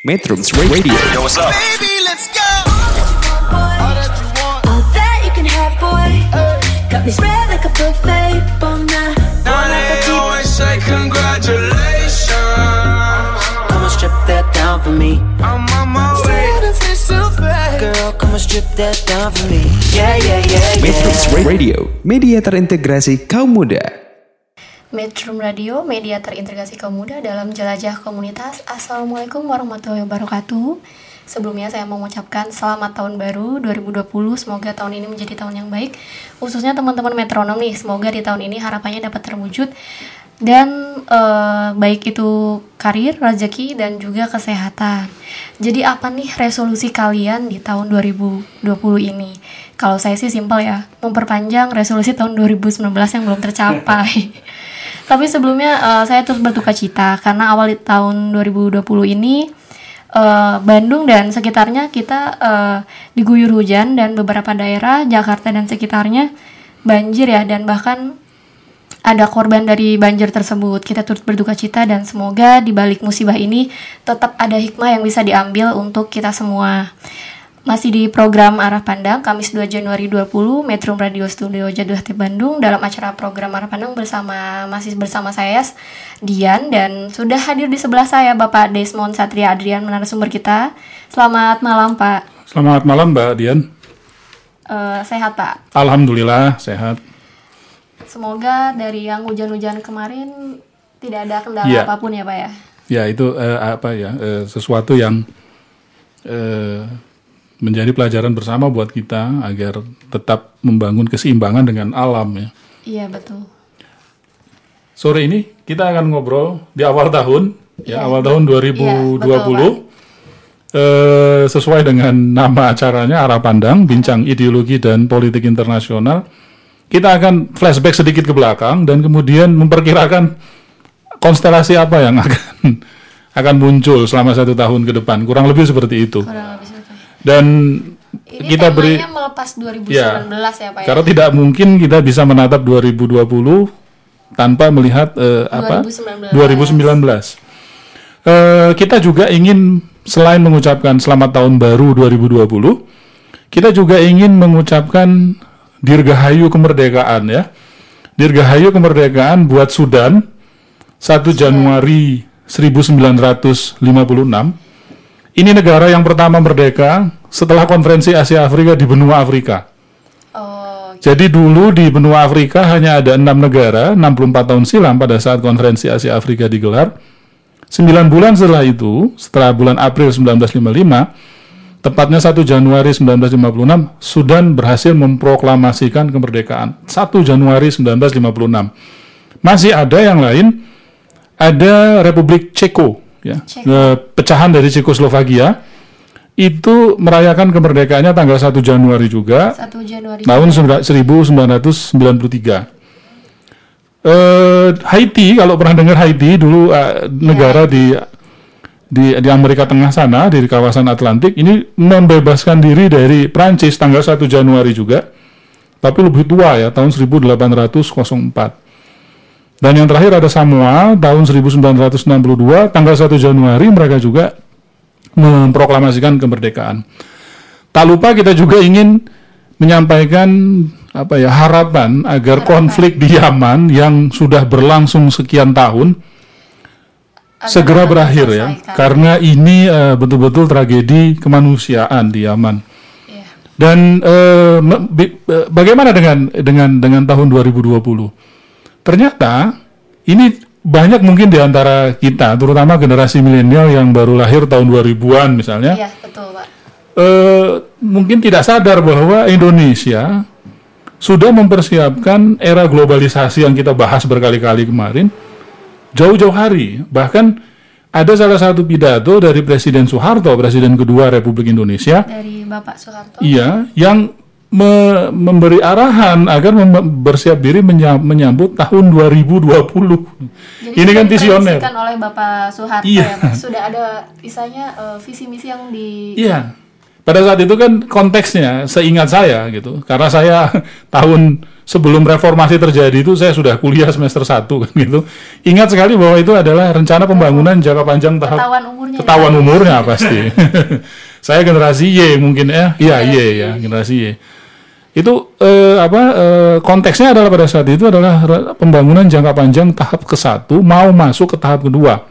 Metrums Radio Yo, what's up? Baby, let's go. All that you can have, boy. Got me spread like a buffet. Bon night. Now they always say congratulations. Come and strip that down for me. I'm on my way. Girl, come and strip that down for me. Yeah, yeah, yeah, Metrums yeah. Radio Media terintegrasi kaum muda Metro Radio, media terintegrasi kaum muda dalam jelajah komunitas. Assalamualaikum warahmatullahi wabarakatuh. Sebelumnya saya mau mengucapkan selamat tahun baru 2020. Semoga tahun ini menjadi tahun yang baik. Khususnya teman-teman metronom nih, semoga di tahun ini harapannya dapat terwujud dan eh, baik itu karir, rezeki dan juga kesehatan. Jadi apa nih resolusi kalian di tahun 2020 ini? Kalau saya sih simpel ya, memperpanjang resolusi tahun 2019 yang belum tercapai. Tapi sebelumnya eh, saya terus berduka cita karena awal tahun 2020 ini eh, Bandung dan sekitarnya kita eh, diguyur hujan dan beberapa daerah Jakarta dan sekitarnya banjir ya dan bahkan ada korban dari banjir tersebut. Kita turut berduka cita dan semoga di balik musibah ini tetap ada hikmah yang bisa diambil untuk kita semua. Masih di program Arah Pandang, Kamis 2 Januari 20, Metro Radio Studio Jatuh Hati Bandung dalam acara program Arah Pandang bersama masih bersama saya Dian dan sudah hadir di sebelah saya Bapak Desmond Satria Adrian narasumber kita. Selamat malam Pak. Selamat malam Mbak Dian. Eh, sehat Pak. Alhamdulillah sehat. Semoga dari yang hujan-hujan kemarin tidak ada kendala Iya. apa pun ya Pak ya. Ya itu eh, apa ya eh, sesuatu yang eh, menjadi pelajaran bersama buat kita agar tetap membangun keseimbangan dengan alam ya. Iya betul. Sore ini kita akan ngobrol di awal tahun ya Iya. awal tahun 2020 eh, sesuai dengan nama acaranya arah pandang bincang ideologi dan politik internasional. Kita akan flashback sedikit ke belakang dan kemudian memperkirakan konstelasi apa yang akan akan muncul selama satu tahun ke depan. Kurang lebih seperti itu. Kurang lebih seperti itu. Dan Ini kita beri melepas 2019 Ya. ya, Pak ya. karena tidak mungkin kita bisa menatap 2020 tanpa melihat eh, apa 2019. 2019. Eh, kita juga ingin selain mengucapkan selamat tahun baru 2020, kita juga ingin mengucapkan dirgahayu kemerdekaan ya. Dirgahayu kemerdekaan buat Sudan 1 Januari 1956. Ini negara yang pertama merdeka setelah konferensi Asia Afrika di benua Afrika. Oh, Jadi dulu di benua Afrika hanya ada enam negara, 64 tahun silam pada saat konferensi Asia Afrika digelar. Sembilan bulan setelah itu, setelah bulan April 1955, tepatnya 1 Januari 1956, Sudan berhasil memproklamasikan kemerdekaan. 1 Januari 1956. Masih ada yang lain, ada Republik Ceko, ya, pecahan dari Cekoslovakia, itu merayakan kemerdekaannya tanggal 1 Januari juga 1 Januari. tahun sembilan- 1993. Eh, Haiti kalau pernah dengar Haiti dulu eh, negara di di di Amerika Tengah sana di kawasan Atlantik ini membebaskan diri dari Prancis tanggal 1 Januari juga. Tapi lebih tua ya tahun 1804. Dan yang terakhir ada Samoa tahun 1962 tanggal 1 Januari mereka juga memproklamasikan kemerdekaan. Tak lupa kita juga ingin menyampaikan apa ya harapan agar konflik di Yaman yang sudah berlangsung sekian tahun Agar segera berakhir ya karena ini eh, betul-betul tragedi kemanusiaan di Yaman. Iya. Dan eh, bagaimana dengan dengan dengan tahun 2020? Ternyata ini banyak mungkin di antara kita, terutama generasi milenial yang baru lahir tahun 2000-an misalnya, Iya, betul, Pak. eh, mungkin tidak sadar bahwa Indonesia sudah mempersiapkan era globalisasi yang kita bahas berkali-kali kemarin jauh-jauh hari. Bahkan ada salah satu pidato dari Presiden Soeharto, Presiden kedua Republik Indonesia, Dari Bapak Soeharto. iya, yang me- memberi arahan agar mem- bersiap diri menya- menyambut tahun 2020. Jadi Ini kan visioner. oleh Bapak Soeharto Iya. ya, Pak. Sudah ada misalnya eh, visi misi yang di Iya. pada saat itu kan konteksnya seingat saya gitu karena saya tahun sebelum reformasi terjadi itu saya sudah kuliah semester 1 kan gitu ingat sekali bahwa itu adalah rencana pembangunan jangka panjang tahap Ketahuan umurnya ya? ketahuan umurnya pasti saya generasi Y mungkin ya iya Y ya generasi Y itu eh, apa eh, konteksnya adalah pada saat itu adalah pembangunan jangka panjang tahap ke satu mau masuk ke tahap kedua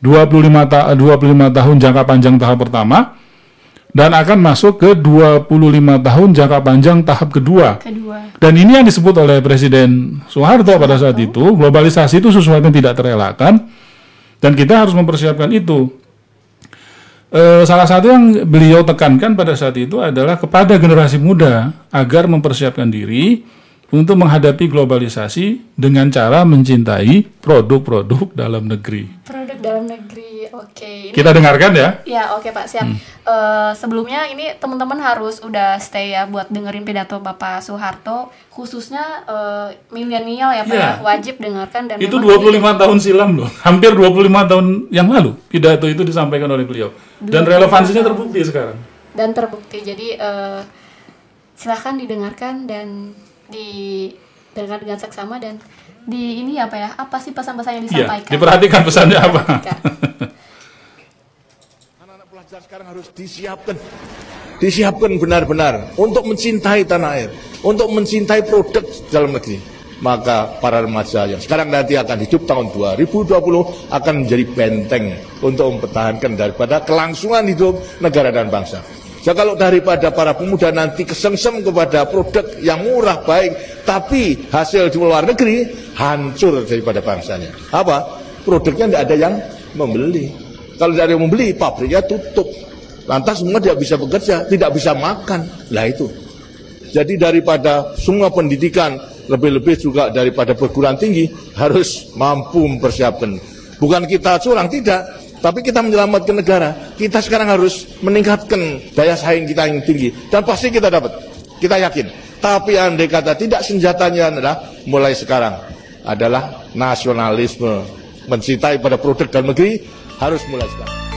25 ta 25 tahun jangka panjang tahap pertama dan akan masuk ke 25 tahun jangka panjang tahap kedua. Kedua. Dan ini yang disebut oleh Presiden Soeharto pada saat itu, globalisasi itu sesuatu yang tidak terelakkan dan kita harus mempersiapkan itu. Eh, salah satu yang beliau tekankan pada saat itu adalah kepada generasi muda agar mempersiapkan diri untuk menghadapi globalisasi dengan cara mencintai produk-produk dalam negeri. Produk dalam negeri. Oke. Ini Kita dengarkan ya. Ya oke Pak siap. Eh, sebelumnya ini teman-teman harus udah stay ya buat dengerin pidato Bapak Soeharto khususnya eh, milenial ya Pak Iya. ya wajib dengarkan dan Itu memang 25 tahun silam loh. Hampir 25 tahun yang lalu pidato itu disampaikan oleh beliau. Dan relevansinya terbukti sekarang. dan terbukti. Jadi eh, silahkan didengarkan dan didengar dengan seksama dan di ini apa ya apa sih pesan-pesan yang Iya, disampaikan? diperhatikan pesannya apa. Pelajar sekarang harus disiapkan. Disiapkan benar-benar untuk mencintai tanah air, untuk mencintai produk dalam negeri. Maka para remaja yang sekarang nanti akan hidup tahun 2020 akan menjadi benteng untuk mempertahankan daripada kelangsungan hidup negara dan bangsa. Ya kalau daripada para pemuda nanti kesengsem kepada produk yang murah baik, tapi hasil di luar negeri hancur daripada bangsanya. Apa? Produknya tidak ada yang membeli. Kalau yang membeli, pabriknya tutup. Lantas semua tidak bisa bekerja, tidak bisa makan. Lah itu. Jadi daripada semua pendidikan, lebih-lebih juga daripada perguruan tinggi, harus mampu mempersiapkan. Bukan kita curang, tidak. Tapi kita menyelamatkan negara. Kita sekarang harus meningkatkan daya saing kita yang tinggi. Dan pasti kita dapat. Kita yakin. Tapi andai kata tidak senjatanya adalah mulai sekarang adalah nasionalisme. Mencintai pada produk dalam negeri harus mulai sekarang.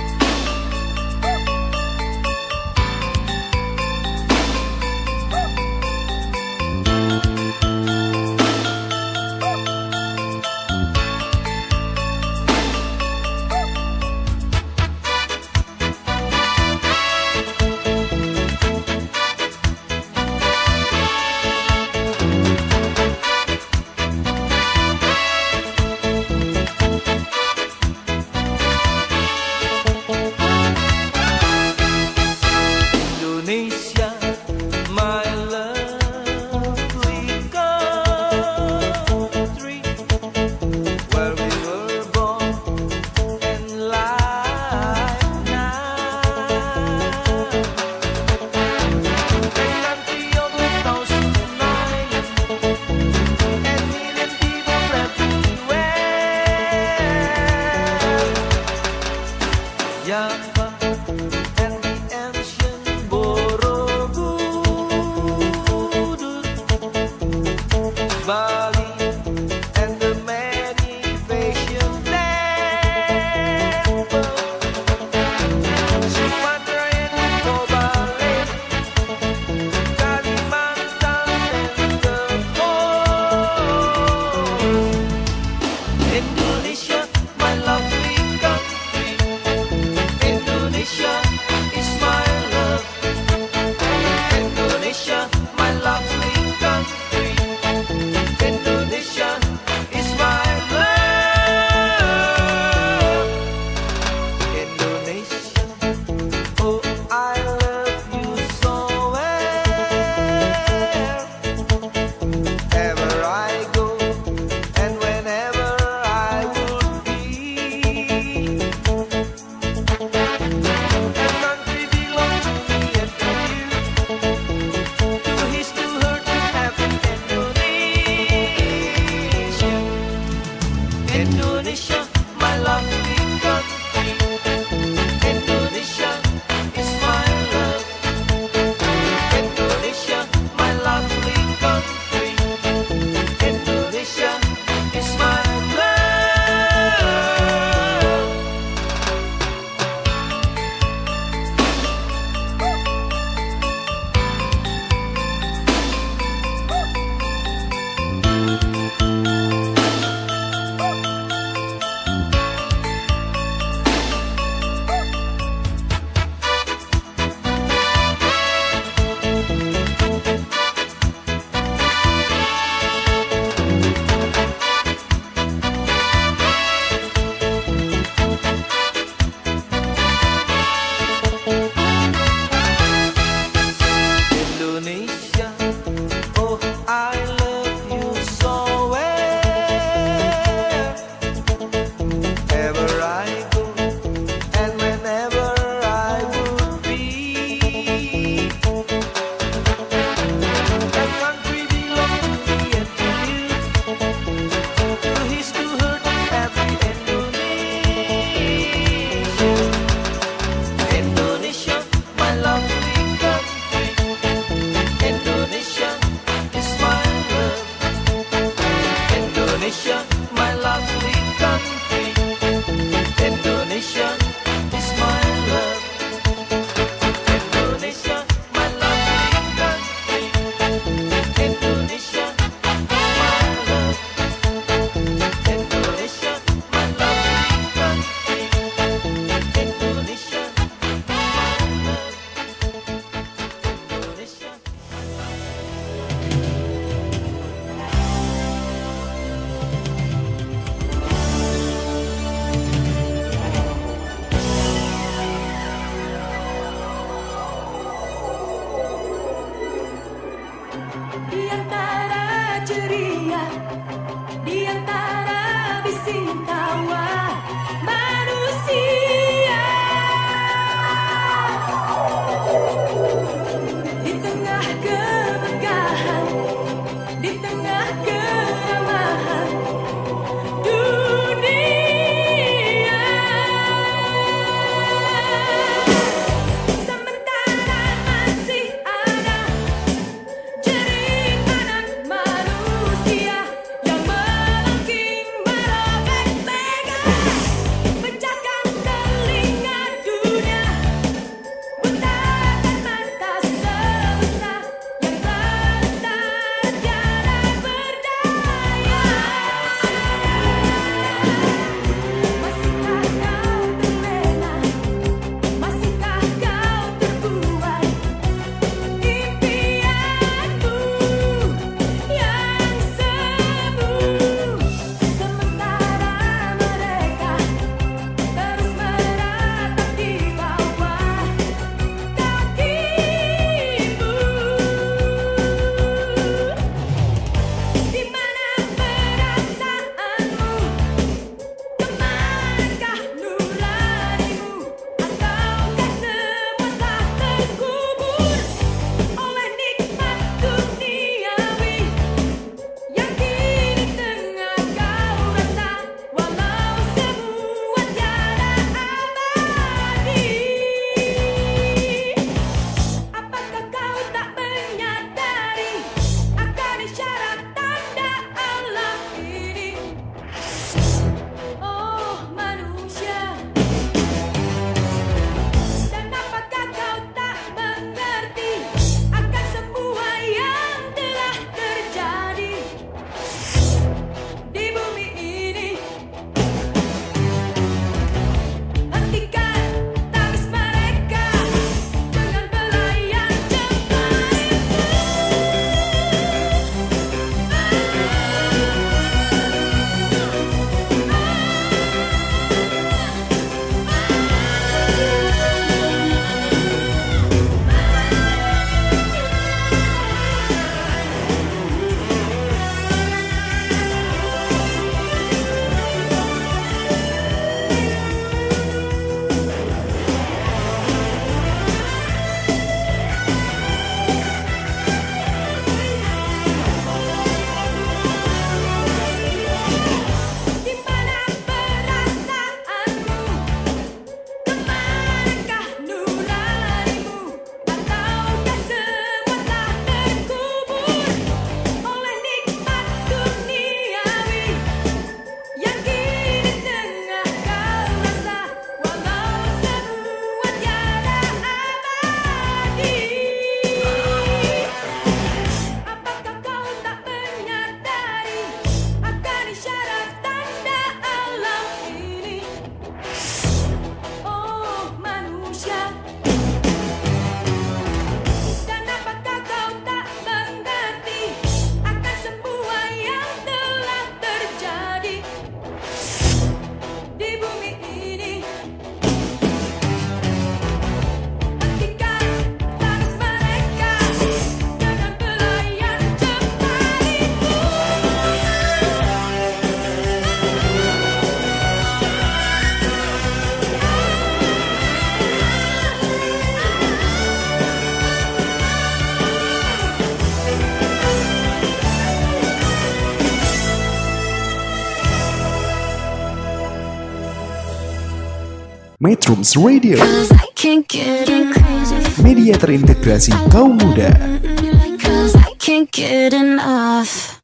Metrums Radio, Cause I can't get crazy. media terintegrasi kaum muda.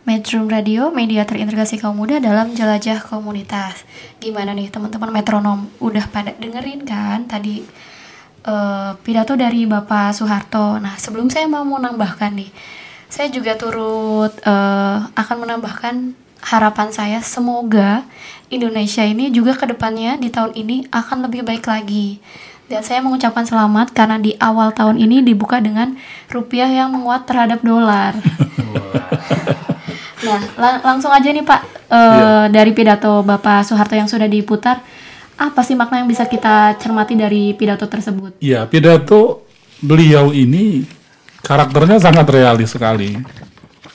Metro Radio, media terintegrasi kaum muda dalam jelajah komunitas. Gimana nih teman-teman metronom? Udah pada dengerin kan tadi eh, pidato dari Bapak Soeharto. Nah, sebelum saya mau menambahkan nih, saya juga turut eh, akan menambahkan harapan saya semoga Indonesia ini juga ke depannya di tahun ini akan lebih baik lagi. Dan saya mengucapkan selamat karena di awal tahun ini dibuka dengan rupiah yang menguat terhadap dolar. Nah, la- langsung aja nih Pak, eh, dari pidato Bapak Soeharto yang sudah diputar, apa sih makna yang bisa kita cermati dari pidato tersebut? Ya, pidato beliau ini karakternya sangat realis sekali.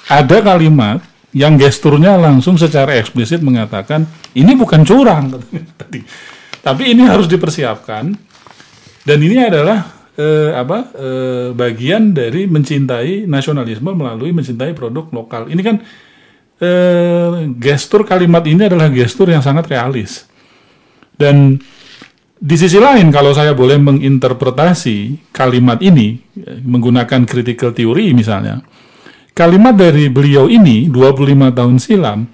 Ada kalimat yang gesturnya langsung secara eksplisit mengatakan ini bukan curang tadi. Tapi ini harus dipersiapkan dan ini adalah eh, apa eh, bagian dari mencintai nasionalisme melalui mencintai produk lokal. Ini kan eh, gestur kalimat ini adalah gestur yang sangat realis. Dan di sisi lain kalau saya boleh menginterpretasi kalimat ini eh, menggunakan critical theory misalnya, kalimat dari beliau ini 25 tahun silam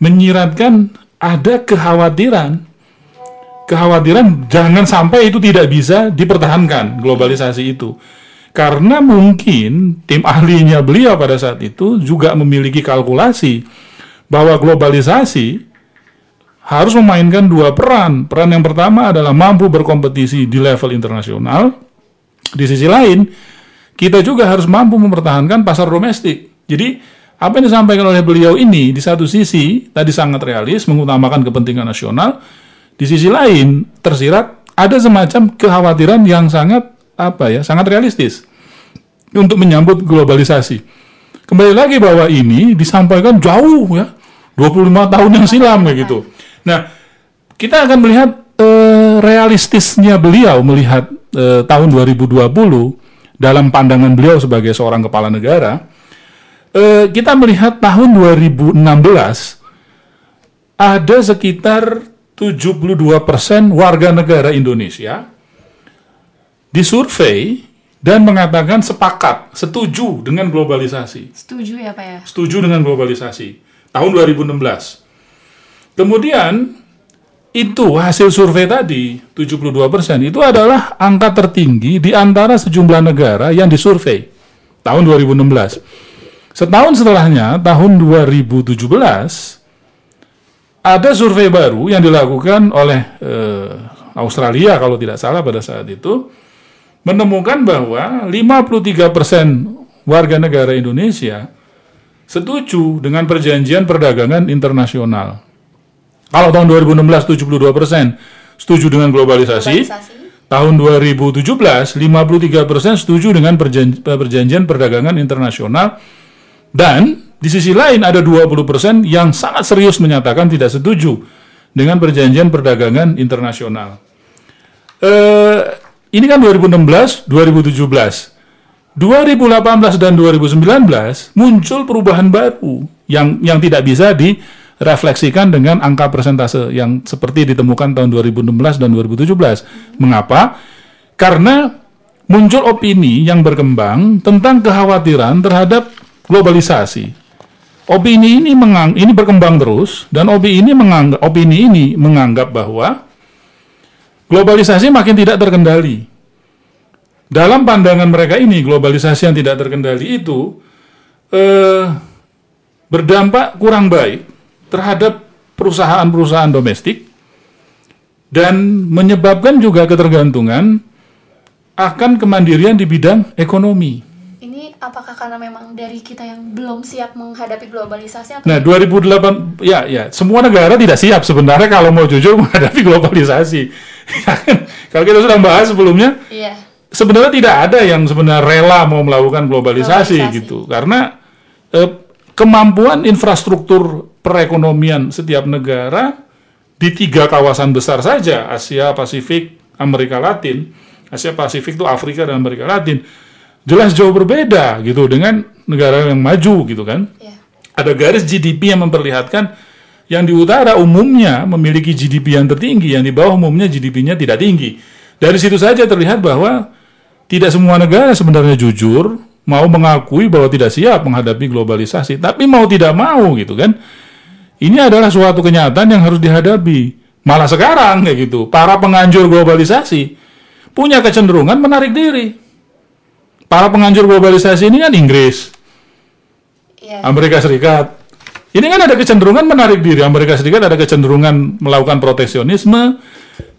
menyiratkan ada kekhawatiran kekhawatiran jangan sampai itu tidak bisa dipertahankan globalisasi itu. Karena mungkin tim ahlinya beliau pada saat itu juga memiliki kalkulasi bahwa globalisasi harus memainkan dua peran. Peran yang pertama adalah mampu berkompetisi di level internasional. Di sisi lain, kita juga harus mampu mempertahankan pasar domestik. Jadi, apa yang disampaikan oleh beliau ini di satu sisi tadi sangat realis mengutamakan kepentingan nasional, di sisi lain tersirat ada semacam kekhawatiran yang sangat apa ya, sangat realistis untuk menyambut globalisasi. Kembali lagi bahwa ini disampaikan jauh ya, 25 tahun yang silam kayak gitu. Nah, kita akan melihat eh, realistisnya beliau melihat eh, tahun 2020 dalam pandangan beliau sebagai seorang kepala negara. Eh, kita melihat tahun 2016 ada sekitar 72% warga negara Indonesia disurvei dan mengatakan sepakat, setuju dengan globalisasi Setuju ya Pak ya? setuju dengan globalisasi tahun 2016. Kemudian itu hasil survei tadi 72% itu adalah angka tertinggi di antara sejumlah negara yang disurvei tahun 2016. Setahun setelahnya tahun 2017 ada survei baru yang dilakukan oleh eh, Australia kalau tidak salah pada saat itu menemukan bahwa 53% warga negara Indonesia setuju dengan perjanjian perdagangan internasional. Kalau tahun 2016 72 persen setuju dengan globalisasi, Globalisasi. tahun 2017 53 persen setuju dengan perjan- perjanjian perdagangan internasional dan di sisi lain ada 20 persen yang sangat serius menyatakan tidak setuju dengan perjanjian perdagangan internasional. Eh, ini kan 2016, 2017. 2018 dan 2019 muncul perubahan baru yang yang tidak bisa direfleksikan dengan angka persentase yang seperti ditemukan tahun 2016 dan 2017. Mengapa? Karena muncul opini yang berkembang tentang kekhawatiran terhadap globalisasi. Opini ini mengang, ini berkembang terus dan opini ini menganggap opini ini menganggap bahwa globalisasi makin tidak terkendali. Dalam pandangan mereka ini, globalisasi yang tidak terkendali itu eh, berdampak kurang baik terhadap perusahaan-perusahaan domestik dan menyebabkan juga ketergantungan akan kemandirian di bidang ekonomi. Ini apakah karena memang dari kita yang belum siap menghadapi globalisasi atau Nah, 2008 ya ya, semua negara tidak siap sebenarnya kalau mau jujur menghadapi globalisasi. Ya kan? kalau kita sudah bahas sebelumnya, Iya. sebenarnya tidak ada yang sebenarnya rela mau melakukan globalisasi, Globalisasi. gitu karena eh, kemampuan infrastruktur perekonomian setiap negara di tiga kawasan besar saja Asia Pasifik Amerika Latin Asia Pasifik itu Afrika dan Amerika Latin jelas jauh berbeda gitu dengan negara yang maju gitu kan Iya. ada garis GDP yang memperlihatkan yang di utara umumnya memiliki GDP yang tertinggi, yang di bawah umumnya GDP-nya tidak tinggi. Dari situ saja terlihat bahwa tidak semua negara sebenarnya jujur mau mengakui bahwa tidak siap menghadapi globalisasi, tapi mau tidak mau gitu kan. Ini adalah suatu kenyataan yang harus dihadapi. Malah sekarang kayak gitu, para penganjur globalisasi punya kecenderungan menarik diri. Para penganjur globalisasi ini kan Inggris, Iya. Amerika Serikat. Ini kan ada kecenderungan menarik diri. Amerika Serikat ada kecenderungan melakukan proteksionisme.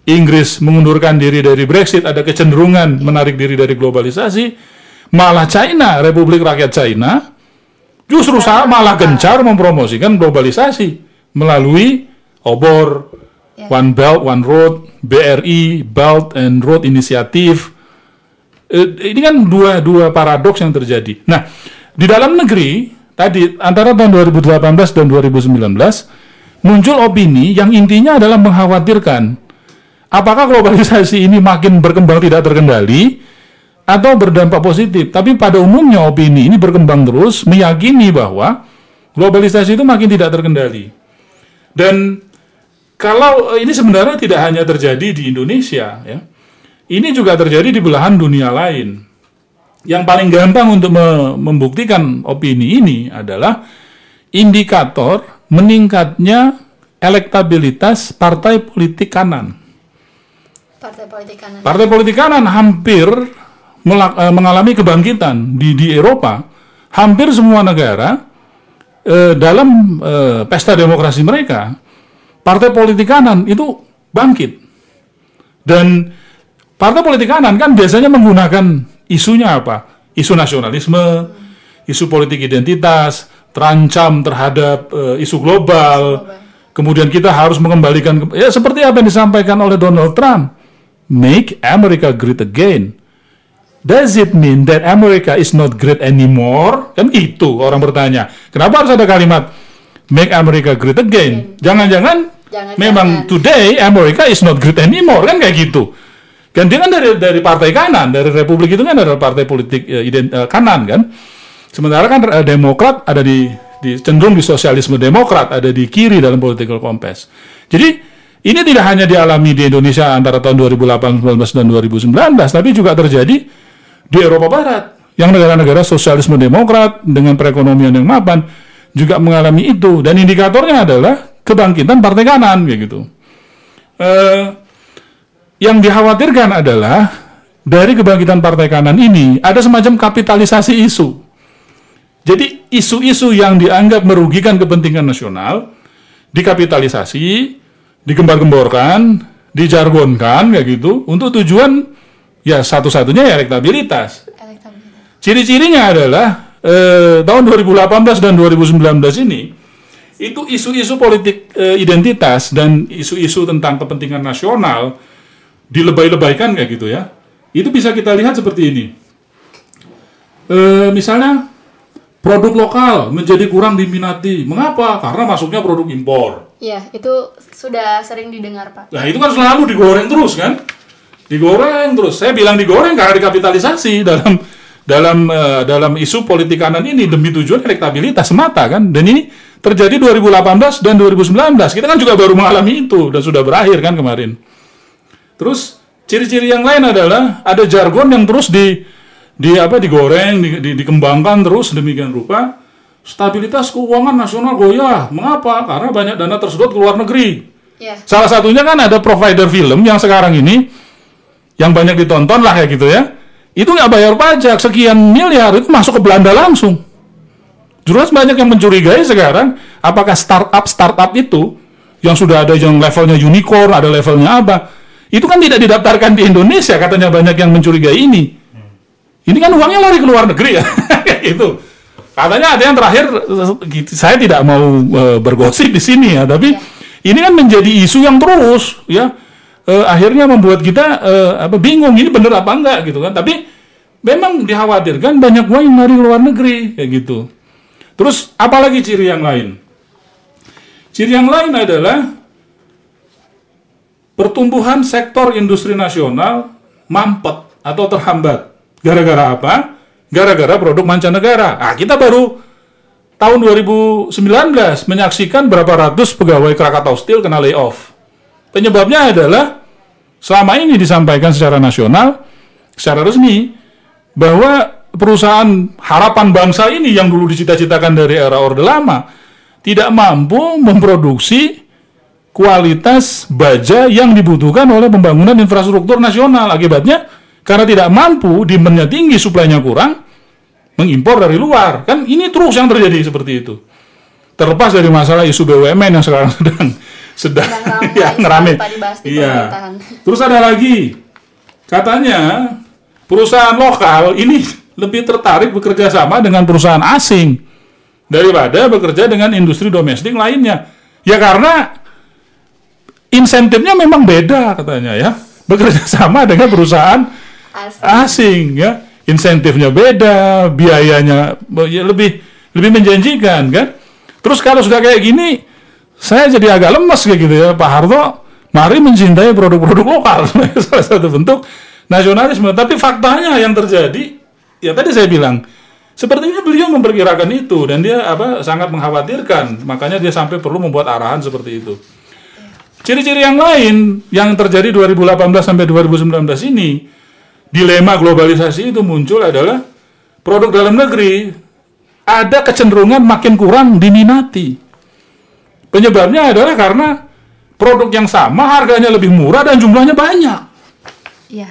Inggris mengundurkan diri dari Brexit, ada kecenderungan menarik diri dari globalisasi. Malah China, Republik Rakyat China, justru sa- malah gencar mempromosikan globalisasi melalui obor, One Belt, One Road, BRI, Belt and Road Initiative. Eh, ini kan dua dua paradoks yang terjadi. Nah, di dalam negeri tadi antara tahun 2018 dan 2019 muncul opini yang intinya adalah mengkhawatirkan apakah globalisasi ini makin berkembang tidak terkendali atau berdampak positif. Tapi pada umumnya opini ini berkembang terus meyakini bahwa globalisasi itu makin tidak terkendali. Dan kalau eh, ini sebenarnya tidak hanya terjadi di Indonesia ya. Ini juga terjadi di belahan dunia lain. Yang paling gampang untuk me- membuktikan opini ini adalah indikator meningkatnya elektabilitas partai politik kanan. Partai politik kanan. Partai politik kanan hampir mengalami kebangkitan di di Eropa. Hampir semua negara eh, dalam eh, pesta demokrasi mereka, partai politik kanan itu bangkit. Dan partai politik kanan kan biasanya menggunakan isunya apa? Isu nasionalisme, isu politik identitas, terancam terhadap eh, isu global. Kemudian kita harus mengembalikan ya seperti apa yang disampaikan oleh Donald Trump. Make America great again. Does it mean that America is not great anymore? Kan itu orang bertanya. Kenapa harus ada kalimat make America great again? Jangan-jangan Jangan-jangan. memang today America is not great anymore kan kayak gitu. Kan dia kan dari dari partai kanan, dari Republik itu kan adalah partai politik eh, ident- eh, kanan kan. Sementara kan eh, Demokrat ada di, di cenderung di sosialisme Demokrat, ada di kiri dalam political compass. Jadi ini tidak hanya dialami di Indonesia antara tahun 2018 dan 2019, tapi juga terjadi di Eropa Barat yang negara-negara sosialisme Demokrat dengan perekonomian yang mapan juga mengalami itu dan indikatornya adalah kebangkitan partai kanan kayak gitu. Eh, yang dikhawatirkan adalah dari kebangkitan partai kanan ini ada semacam kapitalisasi isu. Jadi isu-isu yang dianggap merugikan kepentingan nasional dikapitalisasi, digembar-gemborkan, dijargonkan kayak gitu untuk tujuan ya satu-satunya ya elektabilitas. Elektabilitas. Ciri-cirinya adalah eh, tahun 2018 dan 2019 ini itu isu-isu politik eh, identitas dan isu-isu tentang kepentingan nasional dilebay-lebaykan kayak gitu ya. Itu bisa kita lihat seperti ini. Eh, misalnya produk lokal menjadi kurang diminati. Mengapa? Karena masuknya produk impor. Iya, itu sudah sering didengar, Pak. Nah itu kan selalu digoreng terus kan, digoreng terus. Saya bilang digoreng karena dikapitalisasi dalam dalam eh, dalam isu politik kanan ini demi tujuan elektabilitas semata kan. Dan ini terjadi 2018 dan 2019. Kita kan juga baru mengalami itu dan sudah berakhir kan kemarin. Terus ciri-ciri yang lain adalah ada jargon yang terus di di apa digoreng, di, di- dikembangkan terus demikian rupa. Stabilitas keuangan nasional goyah. Mengapa? Karena banyak dana tersedot ke luar negeri. Iya. Salah satunya kan ada provider film yang sekarang ini yang banyak ditonton lah kayak gitu ya. Itu nggak bayar pajak sekian miliar itu masuk ke Belanda langsung. Jelas banyak yang mencurigai sekarang apakah startup startup itu yang sudah ada yang levelnya unicorn, ada levelnya apa, itu kan tidak didaftarkan di Indonesia katanya banyak yang mencurigai ini. Ini kan uangnya lari ke luar negeri ya, gitu. Katanya ada yang terakhir, saya tidak mau eh, bergosip di sini ya, tapi ini kan menjadi isu yang terus ya, Eh, akhirnya membuat kita eh, apa bingung ini bener apa enggak gitu kan. Tapi memang dikhawatirkan banyak lari ke luar negeri kayak gitu. Terus apalagi ciri yang lain? Ciri yang lain adalah pertumbuhan sektor industri nasional mampet atau terhambat. Gara-gara apa? Gara-gara produk mancanegara. Ah, kita baru tahun 2019 menyaksikan berapa ratus pegawai Krakatau Steel kena layoff. Penyebabnya adalah selama ini disampaikan secara nasional, secara resmi, bahwa perusahaan harapan bangsa ini yang dulu dicita-citakan dari era Orde Lama tidak mampu memproduksi kualitas baja yang dibutuhkan oleh pembangunan infrastruktur nasional. Akibatnya, karena tidak mampu, demandnya tinggi, suplainya kurang, mengimpor dari luar. Kan ini terus yang terjadi seperti itu. Terlepas dari masalah isu BUMN yang sekarang sedang sedang ramai ya, di Iya. Terus ada lagi, katanya perusahaan lokal ini lebih tertarik bekerja sama dengan perusahaan asing daripada bekerja dengan industri domestik lainnya. Ya karena insentifnya memang beda katanya ya. Bekerja sama dengan perusahaan Asli. asing ya insentifnya beda biayanya ya, lebih lebih menjanjikan kan terus kalau sudah kayak gini saya jadi agak lemes kayak gitu ya Pak Harto. Mari mencintai produk-produk lokal. Salah satu bentuk nasionalisme. Tapi faktanya yang terjadi ya tadi saya bilang sepertinya beliau memperkirakan itu dan dia apa sangat mengkhawatirkan. Makanya dia sampai perlu membuat arahan seperti itu. Ciri-ciri yang lain yang terjadi 2018 sampai 2019 ini, dilema globalisasi itu muncul adalah produk dalam negeri. Ada kecenderungan makin kurang diminati. Penyebabnya adalah karena produk yang sama harganya lebih murah dan jumlahnya banyak. Iya.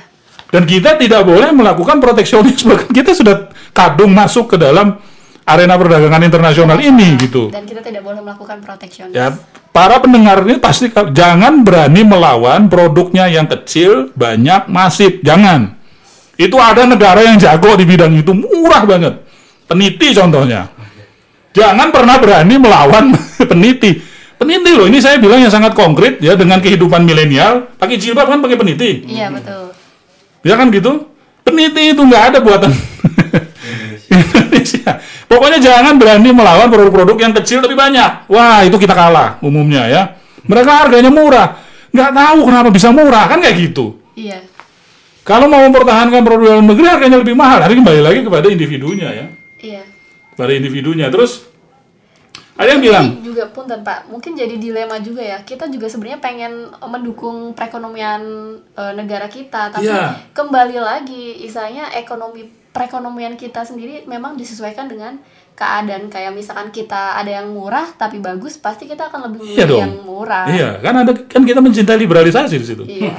Dan kita tidak boleh melakukan proteksionisme. Kita sudah kadung masuk ke dalam arena perdagangan internasional ini gitu. Dan kita tidak boleh melakukan proteksionis. Ya, para pendengar ini pasti jangan berani melawan produknya yang kecil, banyak, masif. Jangan. Itu ada negara yang jago di bidang itu, murah banget. Peniti contohnya. Jangan pernah berani melawan peniti. Peniti loh, ini saya bilang yang sangat konkret ya dengan kehidupan milenial. Pakai jilbab kan pakai peniti. Iya, betul. Ya kan gitu? Peniti itu nggak ada buatan Indonesia. Pokoknya jangan berani melawan produk-produk yang kecil tapi banyak. Wah, itu kita kalah umumnya ya. Mereka harganya murah. Nggak tahu kenapa bisa murah, kan kayak gitu. Iya. Kalau mau mempertahankan produk dalam negeri harganya lebih mahal. Hari kembali lagi kepada individunya ya. Iya. Pada individunya. Terus ada yang bilang, juga punten Pak, mungkin jadi dilema juga ya. Kita juga sebenarnya pengen mendukung perekonomian eh, negara kita, tapi Iya. kembali lagi, istilahnya ekonomi perekonomian kita sendiri memang disesuaikan dengan keadaan kayak misalkan kita ada yang murah tapi bagus, pasti kita akan lebih iya dong. yang murah. Iya, kan ada kan kita mencintai liberalisasi di situ. Iya.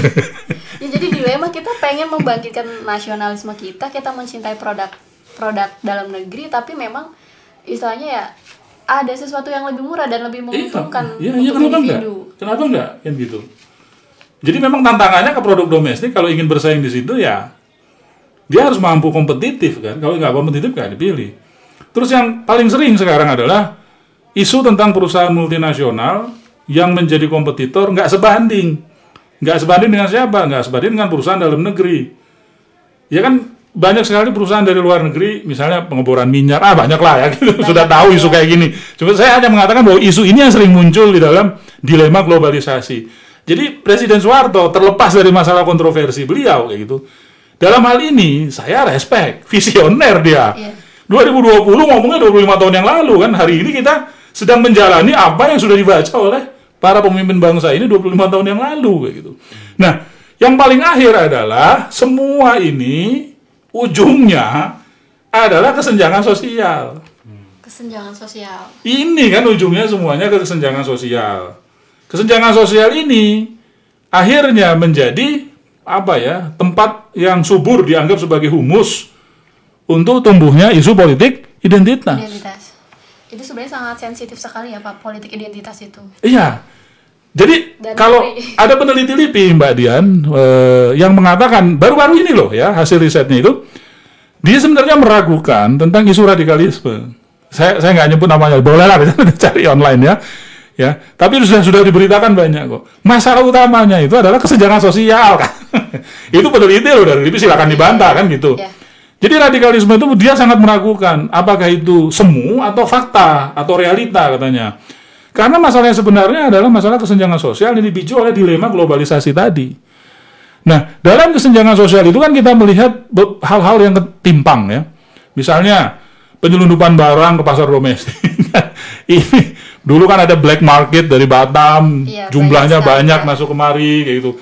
ya, jadi dilema kita pengen membangkitkan nasionalisme kita, kita mencintai produk produk dalam negeri, tapi memang istilahnya ya ada sesuatu yang lebih murah dan lebih menguntungkan Iya, iya, untuk kenapa enggak? individu. Kenapa enggak? Kan gitu. Jadi memang tantangannya ke produk domestik kalau ingin bersaing di situ ya dia harus mampu kompetitif kan. Kalau nggak kompetitif nggak dipilih. Terus yang paling sering sekarang adalah isu tentang perusahaan multinasional yang menjadi kompetitor nggak sebanding. Nggak sebanding dengan siapa? Nggak sebanding dengan perusahaan dalam negeri. Ya kan banyak sekali perusahaan dari luar negeri, misalnya pengeboran minyak, ah banyak lah ya, gitu. sudah tahu isu kayak gini. Cuma saya hanya mengatakan bahwa isu ini yang sering muncul di dalam dilema globalisasi. Jadi Presiden Soeharto terlepas dari masalah kontroversi beliau kayak gitu. Dalam hal ini saya respect, visioner dia. Iya. 2020 ngomongnya 25 tahun yang lalu kan. Hari ini kita sedang menjalani apa yang sudah dibaca oleh para pemimpin bangsa ini 25 tahun yang lalu kayak gitu. Nah, yang paling akhir adalah semua ini ujungnya adalah kesenjangan sosial. Kesenjangan sosial. Ini kan ujungnya semuanya ke kesenjangan sosial. Kesenjangan sosial ini akhirnya menjadi apa ya tempat yang subur dianggap sebagai humus untuk tumbuhnya isu politik identitas. Identitas. Itu sebenarnya sangat sensitif sekali ya Pak, politik identitas itu. Iya. Jadi Dan kalau dari- ada peneliti LIPI Mbak Dian eh, yang mengatakan baru-baru ini loh ya hasil risetnya itu dia sebenarnya meragukan tentang isu radikalisme. Saya saya nggak nyebut namanya, boleh lah cari online ya. Ya, tapi sudah sudah diberitakan banyak kok. Masalah utamanya itu adalah kesenjangan sosial kan. itu peneliti loh dari LIPI silakan dibantah kan gitu. Iya. Jadi radikalisme itu dia sangat meragukan apakah itu semu atau fakta atau realita katanya. Karena masalah yang sebenarnya adalah masalah kesenjangan sosial yang dipicu oleh dilema globalisasi tadi. Nah, dalam kesenjangan sosial itu kan kita melihat hal-hal yang ketimpang ya. Misalnya penyelundupan barang ke pasar domestik. Ini dulu kan ada black market dari Batam, Iya, jumlahnya banyak banyak masuk kemari kayak gitu.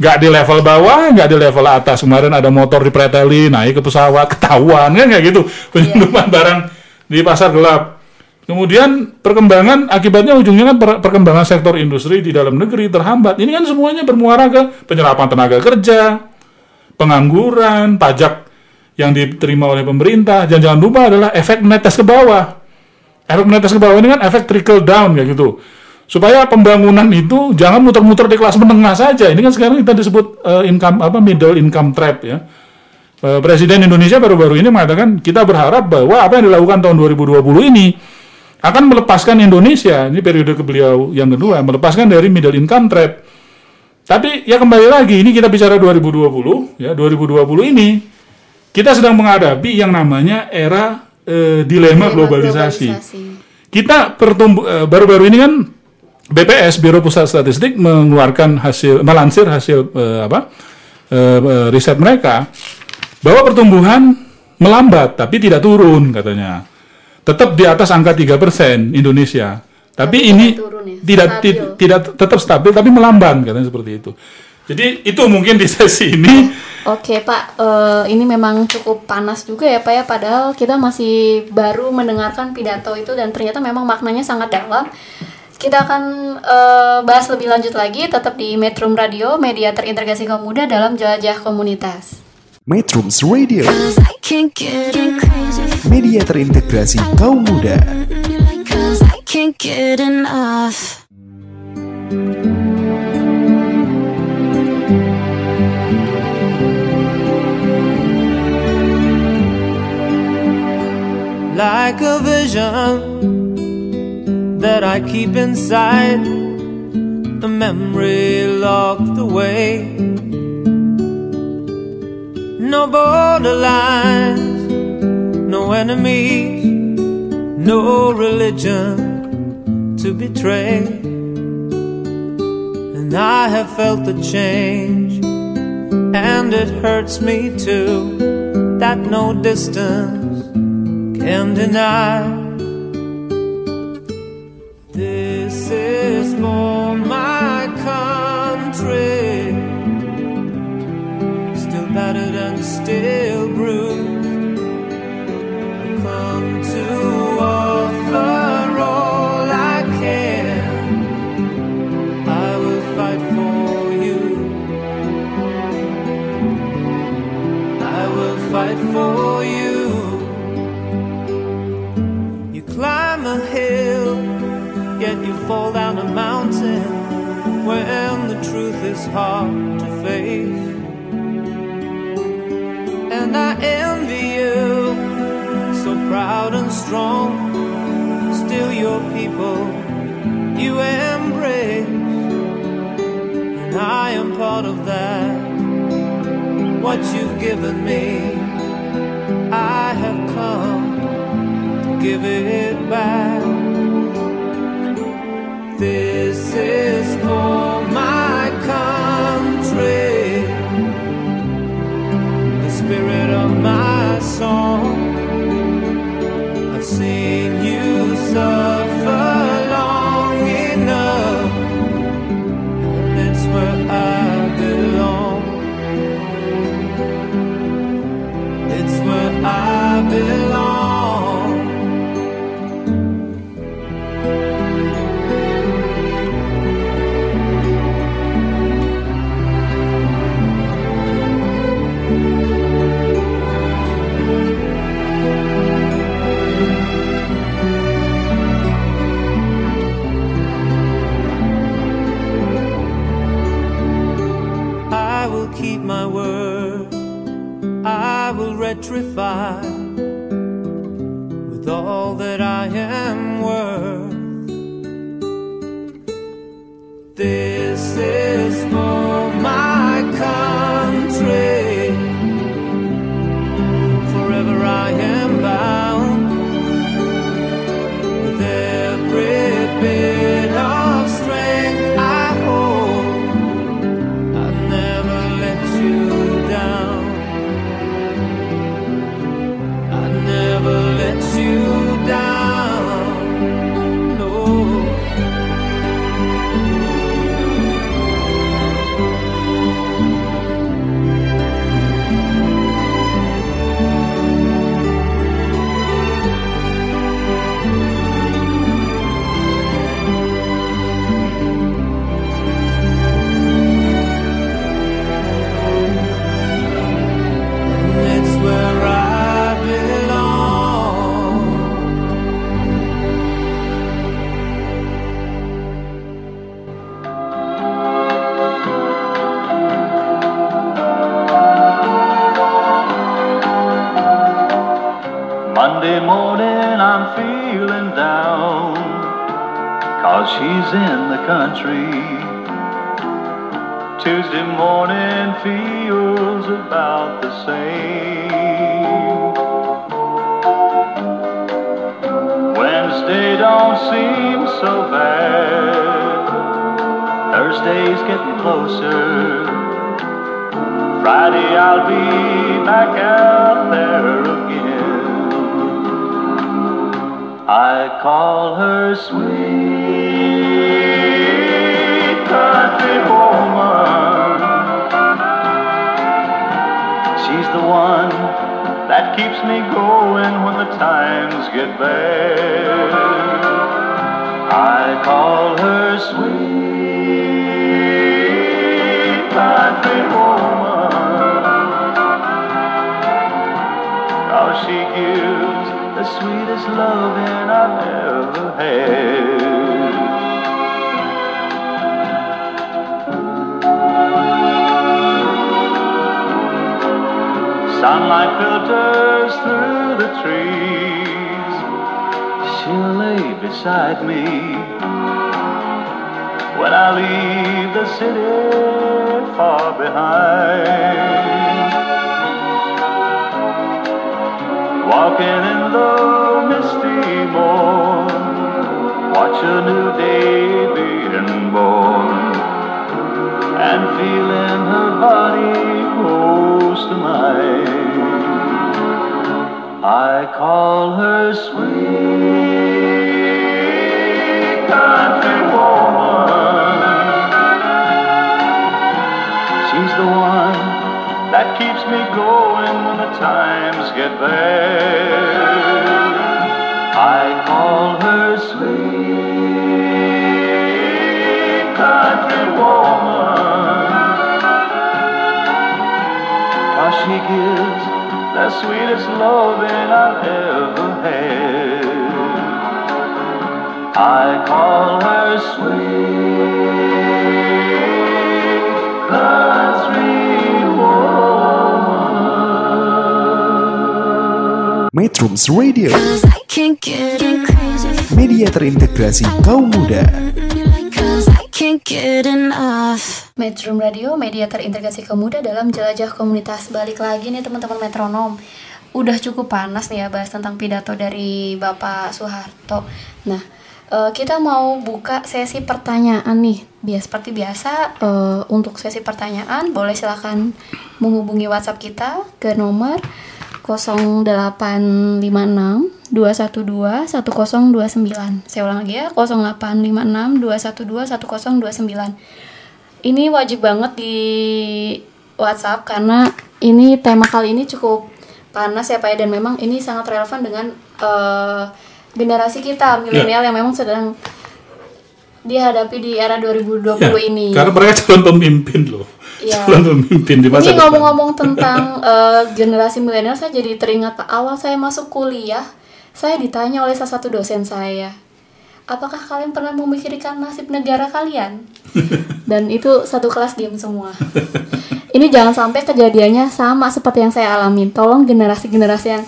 Nggak di level bawah, nggak di level atas. Kemarin ada motor dipreteli, naik ke pesawat, ketahuan kan kayak gitu. Penyelundupan barang di pasar gelap. Kemudian perkembangan akibatnya ujungnya kan per- perkembangan sektor industri di dalam negeri terhambat. Ini kan semuanya bermuara ke penyerapan tenaga kerja, pengangguran, pajak yang diterima oleh pemerintah. Dan jangan lupa adalah efek netes ke bawah. Efek netes ke bawah ini kan efek trickle down kayak gitu. Supaya pembangunan itu jangan muter-muter di kelas menengah saja. Ini kan sekarang kita disebut eh, income apa middle income trap ya. Eh, Presiden Indonesia baru-baru ini mengatakan kita berharap bahwa apa yang dilakukan tahun 2020 ini akan melepaskan Indonesia ini periode ke beliau yang kedua melepaskan dari middle income trap. Tapi ya kembali lagi ini kita bicara 2020 ya 2020 ini kita sedang menghadapi yang namanya era eh, dilema, Dilema globalisasi. Kita pertumbu eh, baru-baru ini kan BPS Biro Pusat Statistik mengeluarkan hasil melansir hasil eh, apa eh, eh, riset mereka bahwa pertumbuhan melambat tapi tidak turun katanya. Tetap di atas angka 3% Indonesia. Tapi, Tapi ini tidak turun ya, tidak stabil. tidak tetap stabil tapi melambat katanya seperti itu. Jadi itu mungkin di sesi ini Oke Pak, Eh, ini memang cukup panas juga ya Pak ya. Padahal kita masih baru mendengarkan pidato itu dan ternyata memang maknanya sangat dalam. Kita akan eh, bahas lebih lanjut lagi tetap di Metro Radio, media terintegrasi kaum muda dalam jelajah komunitas. Metrums Radio, media terintegrasi kaum muda. Like a vision that I keep inside, a memory locked away. No borderlines, no enemies, no religion to betray. And I have felt the change, and it hurts me too, that no distance can deny. You fall down a mountain when the truth is hard to face. And I envy you, so proud and strong. Still, your people you embrace, and I am part of that. What you've given me, I have come to give it back. acontecer. Will sweet country woman. She's the one that keeps me going when the times get bad. I call her sweet country woman. How she gives the sweetest loving I've ever had. Sunlight filters through the trees. She'll lay beside me when I leave the city far behind. Walking in the misty morn, watch a new day being born, and feeling her body close to mine. I call her sweet country woman. She's the one that keeps me going when the times get bad. I call her sweet country woman. Cause she gives the sweetest loving I've ever had. I call her sweet country woman. Metrums Radio, media terintegrasi kaum muda. Cause I can't get enough. Metrum Radio, media terintegrasi kaum muda dalam jelajah komunitas. Balik lagi nih teman-teman metronom. Udah cukup panas nih ya bahas tentang pidato dari Bapak Soeharto. Nah, eh, kita mau buka sesi pertanyaan nih. Bias seperti biasa eh, untuk sesi pertanyaan boleh silakan menghubungi WhatsApp kita ke nomor 0856 212 1029. Saya ulang lagi ya, 0856 212 1029 ini wajib banget di WhatsApp karena ini tema kali ini cukup panas ya Pak ya dan memang ini sangat relevan dengan eh, generasi kita milenial yang memang sedang dihadapi di era 2020 Ya, ini. Karena mereka calon pemimpin loh. Iya. Calon pemimpin di masa Ini ngomong-ngomong tentang eh, generasi milenial, saya jadi teringat Pak awal saya masuk kuliah, saya ditanya oleh salah satu dosen saya, apakah kalian pernah memikirkan nasib negara kalian? Dan itu satu kelas diam semua. Ini jangan sampai kejadiannya sama seperti yang saya alami. Tolong generasi-generasi yang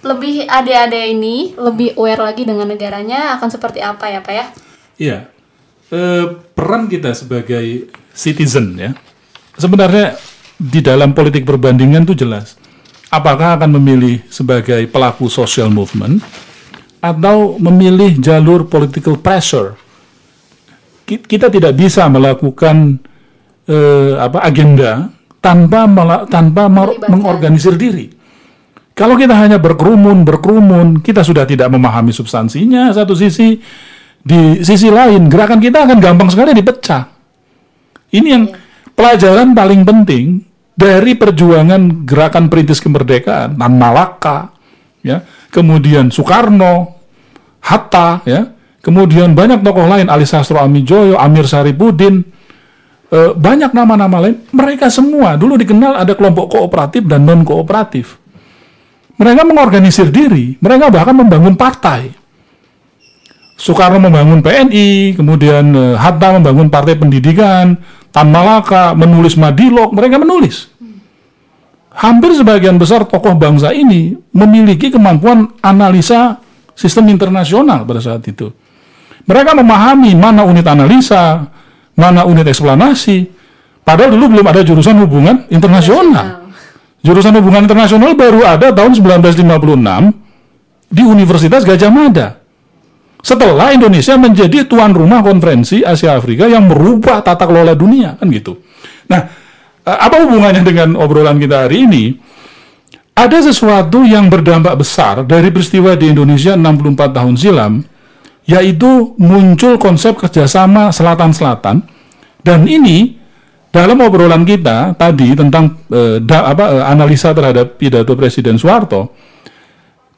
lebih adik-adik ini lebih aware lagi dengan negaranya akan seperti apa ya Pak ya? Iya. Eh, peran kita sebagai citizen ya. Sebenarnya di dalam politik perbandingan itu jelas. Apakah akan memilih sebagai pelaku social movement atau memilih jalur political pressure? Ki- Kita tidak bisa melakukan eh, apa agenda tanpa tanpa mengorganisir diri. Kalau kita hanya berkerumun, berkerumun, kita sudah tidak memahami substansinya satu sisi. Di sisi lain, gerakan kita akan gampang sekali dipecah. Ini yang pelajaran paling penting dari perjuangan gerakan perintis kemerdekaan, Tan Malaka, ya, kemudian Soekarno, Hatta, ya, kemudian banyak tokoh lain, Ali Sastro Amijoyo, Amir Saripudin, eh, banyak nama-nama lain. Mereka semua dulu dikenal ada kelompok kooperatif dan non kooperatif. Mereka mengorganisir diri, mereka bahkan membangun partai. Soekarno membangun PNI, kemudian eh, Hatta membangun Partai Pendidikan, Tan Malaka menulis Madilog, mereka menulis. Hampir sebagian besar tokoh bangsa ini memiliki kemampuan analisa sistem internasional pada saat itu. Mereka memahami mana unit analisa, mana unit eksplanasi. Padahal dulu belum ada jurusan hubungan internasional. Jurusan hubungan internasional baru ada tahun 1956 di Universitas Gajah Mada. Setelah Indonesia menjadi tuan rumah konferensi Asia Afrika yang merubah tata kelola dunia, kan gitu. Nah, eh, apa hubungannya dengan obrolan kita hari ini? Ada sesuatu yang berdampak besar dari peristiwa di Indonesia 64 tahun silam, yaitu muncul konsep kerjasama selatan-selatan, dan ini dalam obrolan kita tadi tentang eh, da- apa, eh, analisa terhadap pidato Presiden Soeharto,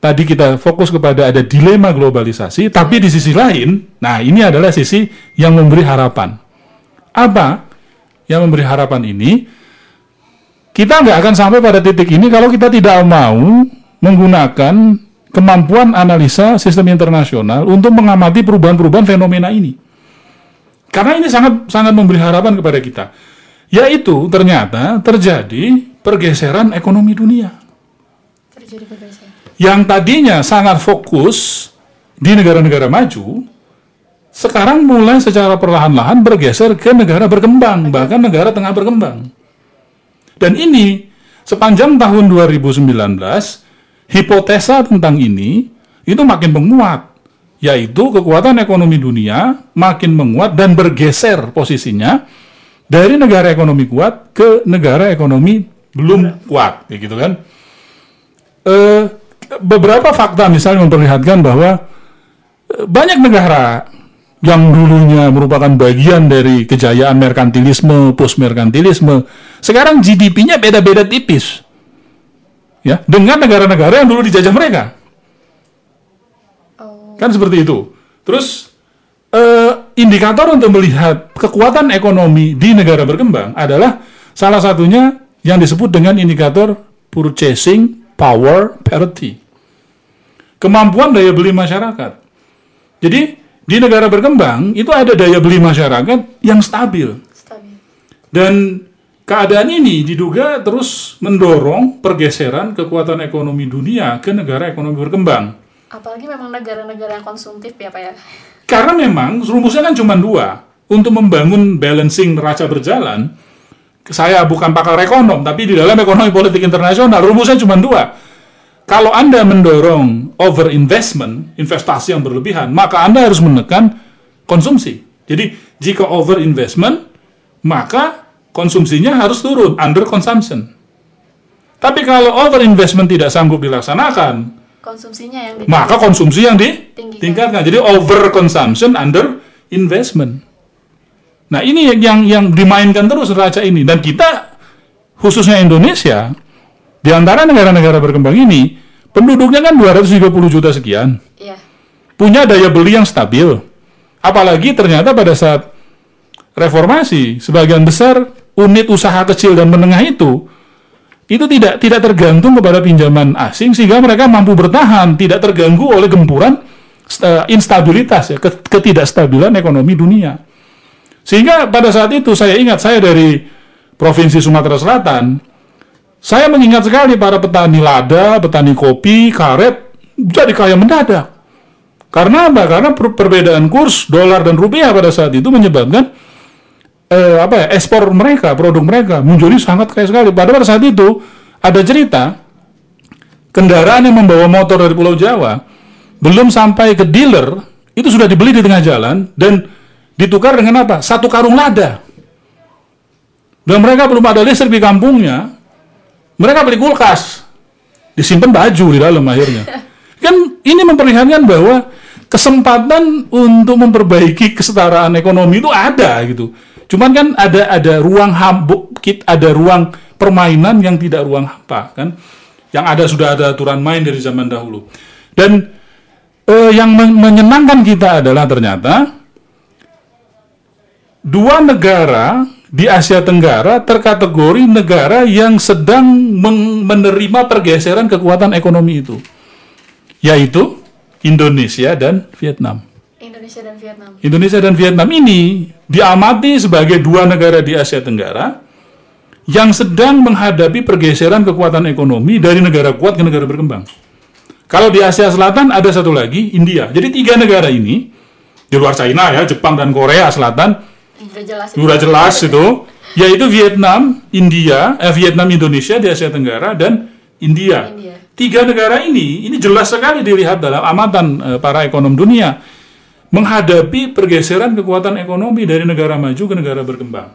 tadi kita fokus kepada ada dilema globalisasi, tapi di sisi lain, nah ini adalah sisi yang memberi harapan. Apa yang memberi harapan ini? Kita nggak akan sampai pada titik ini kalau kita tidak mau menggunakan kemampuan analisa sistem internasional untuk mengamati perubahan-perubahan fenomena ini. Karena ini sangat sangat memberi harapan kepada kita. Yaitu ternyata terjadi pergeseran ekonomi dunia Terjadi pergeseran. Yang tadinya sangat fokus di negara-negara maju, sekarang mulai secara perlahan-lahan bergeser ke negara berkembang, bahkan negara tengah berkembang. Dan ini sepanjang tahun 2019, hipotesa tentang ini itu makin menguat, yaitu kekuatan ekonomi dunia makin menguat dan bergeser posisinya dari negara ekonomi kuat ke negara ekonomi belum kuat, kayak gitu kan? eh, beberapa fakta misalnya memperlihatkan bahwa eh, banyak negara yang dulunya merupakan bagian dari kejayaan merkantilisme, post merkantilisme, sekarang GDP-nya beda-beda tipis. Ya, dengan negara-negara yang dulu dijajah mereka. Kan seperti itu. Terus eh, indikator untuk melihat kekuatan ekonomi di negara berkembang adalah salah satunya yang disebut dengan indikator purchasing power parity. Kemampuan daya beli masyarakat. Jadi di negara berkembang itu ada daya beli masyarakat yang stabil. Stabil. Dan keadaan ini diduga terus mendorong pergeseran kekuatan ekonomi dunia ke negara ekonomi berkembang. Apalagi memang negara-negara yang konsumtif ya Pak ya. Karena memang rumusnya kan cuma dua. Untuk membangun balancing neraca berjalan, saya bukan pakar ekonom, tapi di dalam ekonomi politik internasional, rumusnya cuma dua. Kalau Anda mendorong over investment, investasi yang berlebihan, maka Anda harus menekan konsumsi. Jadi, jika over investment, maka konsumsinya harus turun, under consumption. Tapi kalau over investment tidak sanggup dilaksanakan, Konsumsinya yang maka konsumsi yang ditingkatkan. Jadi over consumption, under investment. Nah ini yang yang, dimainkan terus neraca ini dan kita khususnya Indonesia di antara negara-negara berkembang ini penduduknya kan 230 juta sekian Iya. punya daya beli yang stabil. Apalagi ternyata pada saat reformasi sebagian besar unit usaha kecil dan menengah itu itu tidak tidak tergantung kepada pinjaman asing sehingga mereka mampu bertahan tidak terganggu oleh gempuran eh, instabilitas ya ke- ketidakstabilan ekonomi dunia. Sehingga pada saat itu saya ingat saya dari provinsi Sumatera Selatan, saya mengingat sekali para petani lada, petani kopi, karet jadi kaya mendadak. Karena apa? Karena per- perbedaan kurs dolar dan rupiah pada saat itu menyebabkan eh, apa ya ekspor mereka, produk mereka menjadi sangat kaya sekali. Padahal pada saat itu ada cerita kendaraan yang membawa motor dari Pulau Jawa belum sampai ke dealer itu sudah dibeli di tengah jalan dan ditukar dengan apa? Satu karung lada. Dan mereka belum ada listrik di kampungnya, mereka beli kulkas, disimpan baju di dalam akhirnya. Kan ini memperlihatkan bahwa kesempatan untuk memperbaiki kesetaraan ekonomi itu ada gitu. Cuman kan ada ada ruang hambuk, ada ruang permainan yang tidak ruang hampa kan. Yang ada sudah ada aturan main dari zaman dahulu. Dan eh, yang men- menyenangkan kita adalah ternyata dua negara di Asia Tenggara terkategori negara yang sedang menerima pergeseran kekuatan ekonomi itu, yaitu Indonesia dan Vietnam. Indonesia dan Vietnam. Indonesia dan Vietnam ini diamati sebagai dua negara di Asia Tenggara yang sedang menghadapi pergeseran kekuatan ekonomi dari negara kuat ke negara berkembang. Kalau di Asia Selatan ada satu lagi, India. Jadi tiga negara ini, di luar China ya, Jepang dan Korea Selatan, Udah jelas. sudah jelas itu, yaitu Vietnam, India, eh, Vietnam, Indonesia di Asia Tenggara dan India. India. Tiga negara ini, ini jelas sekali dilihat dalam amatan eh, para ekonom dunia menghadapi pergeseran kekuatan ekonomi dari negara maju ke negara berkembang.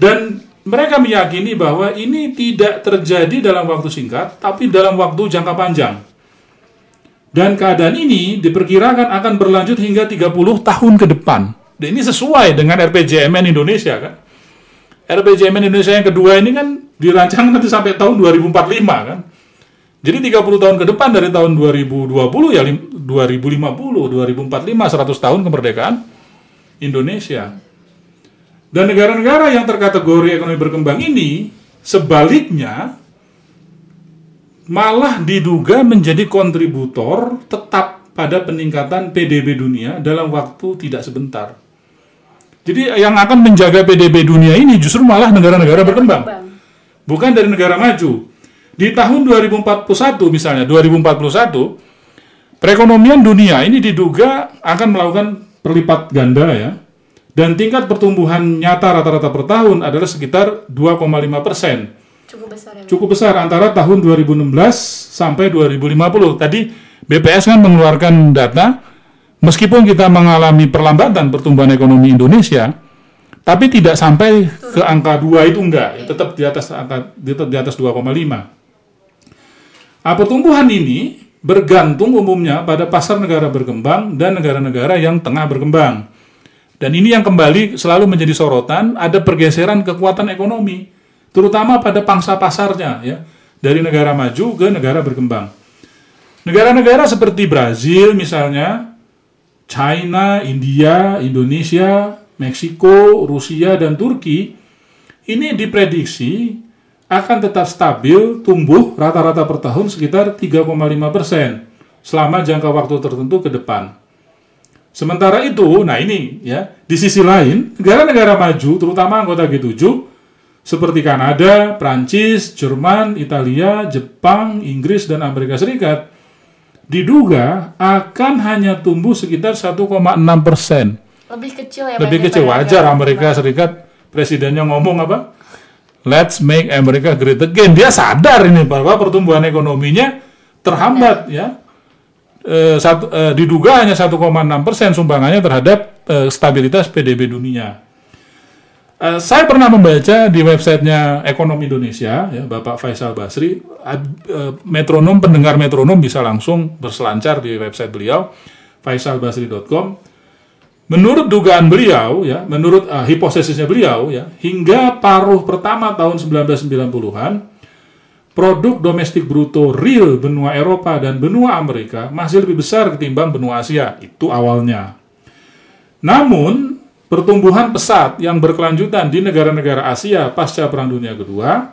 Dan mereka meyakini bahwa ini tidak terjadi dalam waktu singkat, tapi dalam waktu jangka panjang. Dan keadaan ini diperkirakan akan berlanjut hingga 30 tahun ke depan. Dan ini sesuai dengan RPJMN Indonesia kan. RPJMN Indonesia yang kedua ini kan dirancang nanti sampai tahun 2045 kan. Jadi 30 tahun ke depan dari tahun 2020 ya lim- 2050, 2045 100 tahun kemerdekaan Indonesia. Dan negara-negara yang terkategori ekonomi berkembang ini sebaliknya malah diduga menjadi kontributor tetap pada peningkatan PDB dunia dalam waktu tidak sebentar. Jadi yang akan menjaga PDB dunia ini justru malah negara-negara berkembang, bukan dari negara maju. Di tahun 2041 misalnya, 2041 perekonomian dunia ini diduga akan melakukan perlipat ganda ya. Dan tingkat pertumbuhan nyata rata-rata per tahun adalah sekitar 2,5 persen Cukup besar ya. cukup besar antara tahun 2016 sampai 2050. Tadi BPS kan mengeluarkan data meskipun kita mengalami perlambatan pertumbuhan ekonomi Indonesia tapi tidak sampai ke angka 2 itu enggak, ya, tetap di atas angka tetap di atas 2,5. Nah, pertumbuhan ini bergantung umumnya pada pasar negara berkembang dan negara-negara yang tengah berkembang. Dan ini yang kembali selalu menjadi sorotan, ada pergeseran kekuatan ekonomi, terutama pada pangsa pasarnya ya, dari negara maju ke negara berkembang. Negara-negara seperti Brazil misalnya, China, India, Indonesia, Meksiko, Rusia, dan Turki ini diprediksi akan tetap stabil tumbuh rata-rata per tahun sekitar 3,5 persen selama jangka waktu tertentu ke depan. Sementara itu, nah ini ya, di sisi lain, negara-negara maju, terutama anggota G7, seperti Kanada, Prancis, Jerman, Italia, Jepang, Inggris, dan Amerika Serikat, diduga akan hanya tumbuh sekitar 1,6 persen. Lebih kecil ya. Lebih kecil, wajar Amerika. Serikat, presidennya ngomong apa? Let's make America great again. Dia sadar ini bahwa pertumbuhan ekonominya terhambat ya. Eh, satu, eh, diduga hanya 1,6 persen sumbangannya terhadap eh, stabilitas PDB dunia. Eh, saya pernah membaca di websitenya Ekonomi Indonesia, ya, Bapak Faisal Basri, ad- eh, metronom pendengar metronom bisa langsung berselancar di website beliau, faisalbasri.com. Menurut dugaan beliau, ya, menurut eh, hipotesisnya beliau, ya, hingga paruh pertama tahun 1990-an, produk domestik bruto real benua Eropa dan benua Amerika masih lebih besar ketimbang benua Asia. Itu awalnya. Namun, pertumbuhan pesat yang berkelanjutan di negara-negara Asia pasca Perang Dunia Kedua,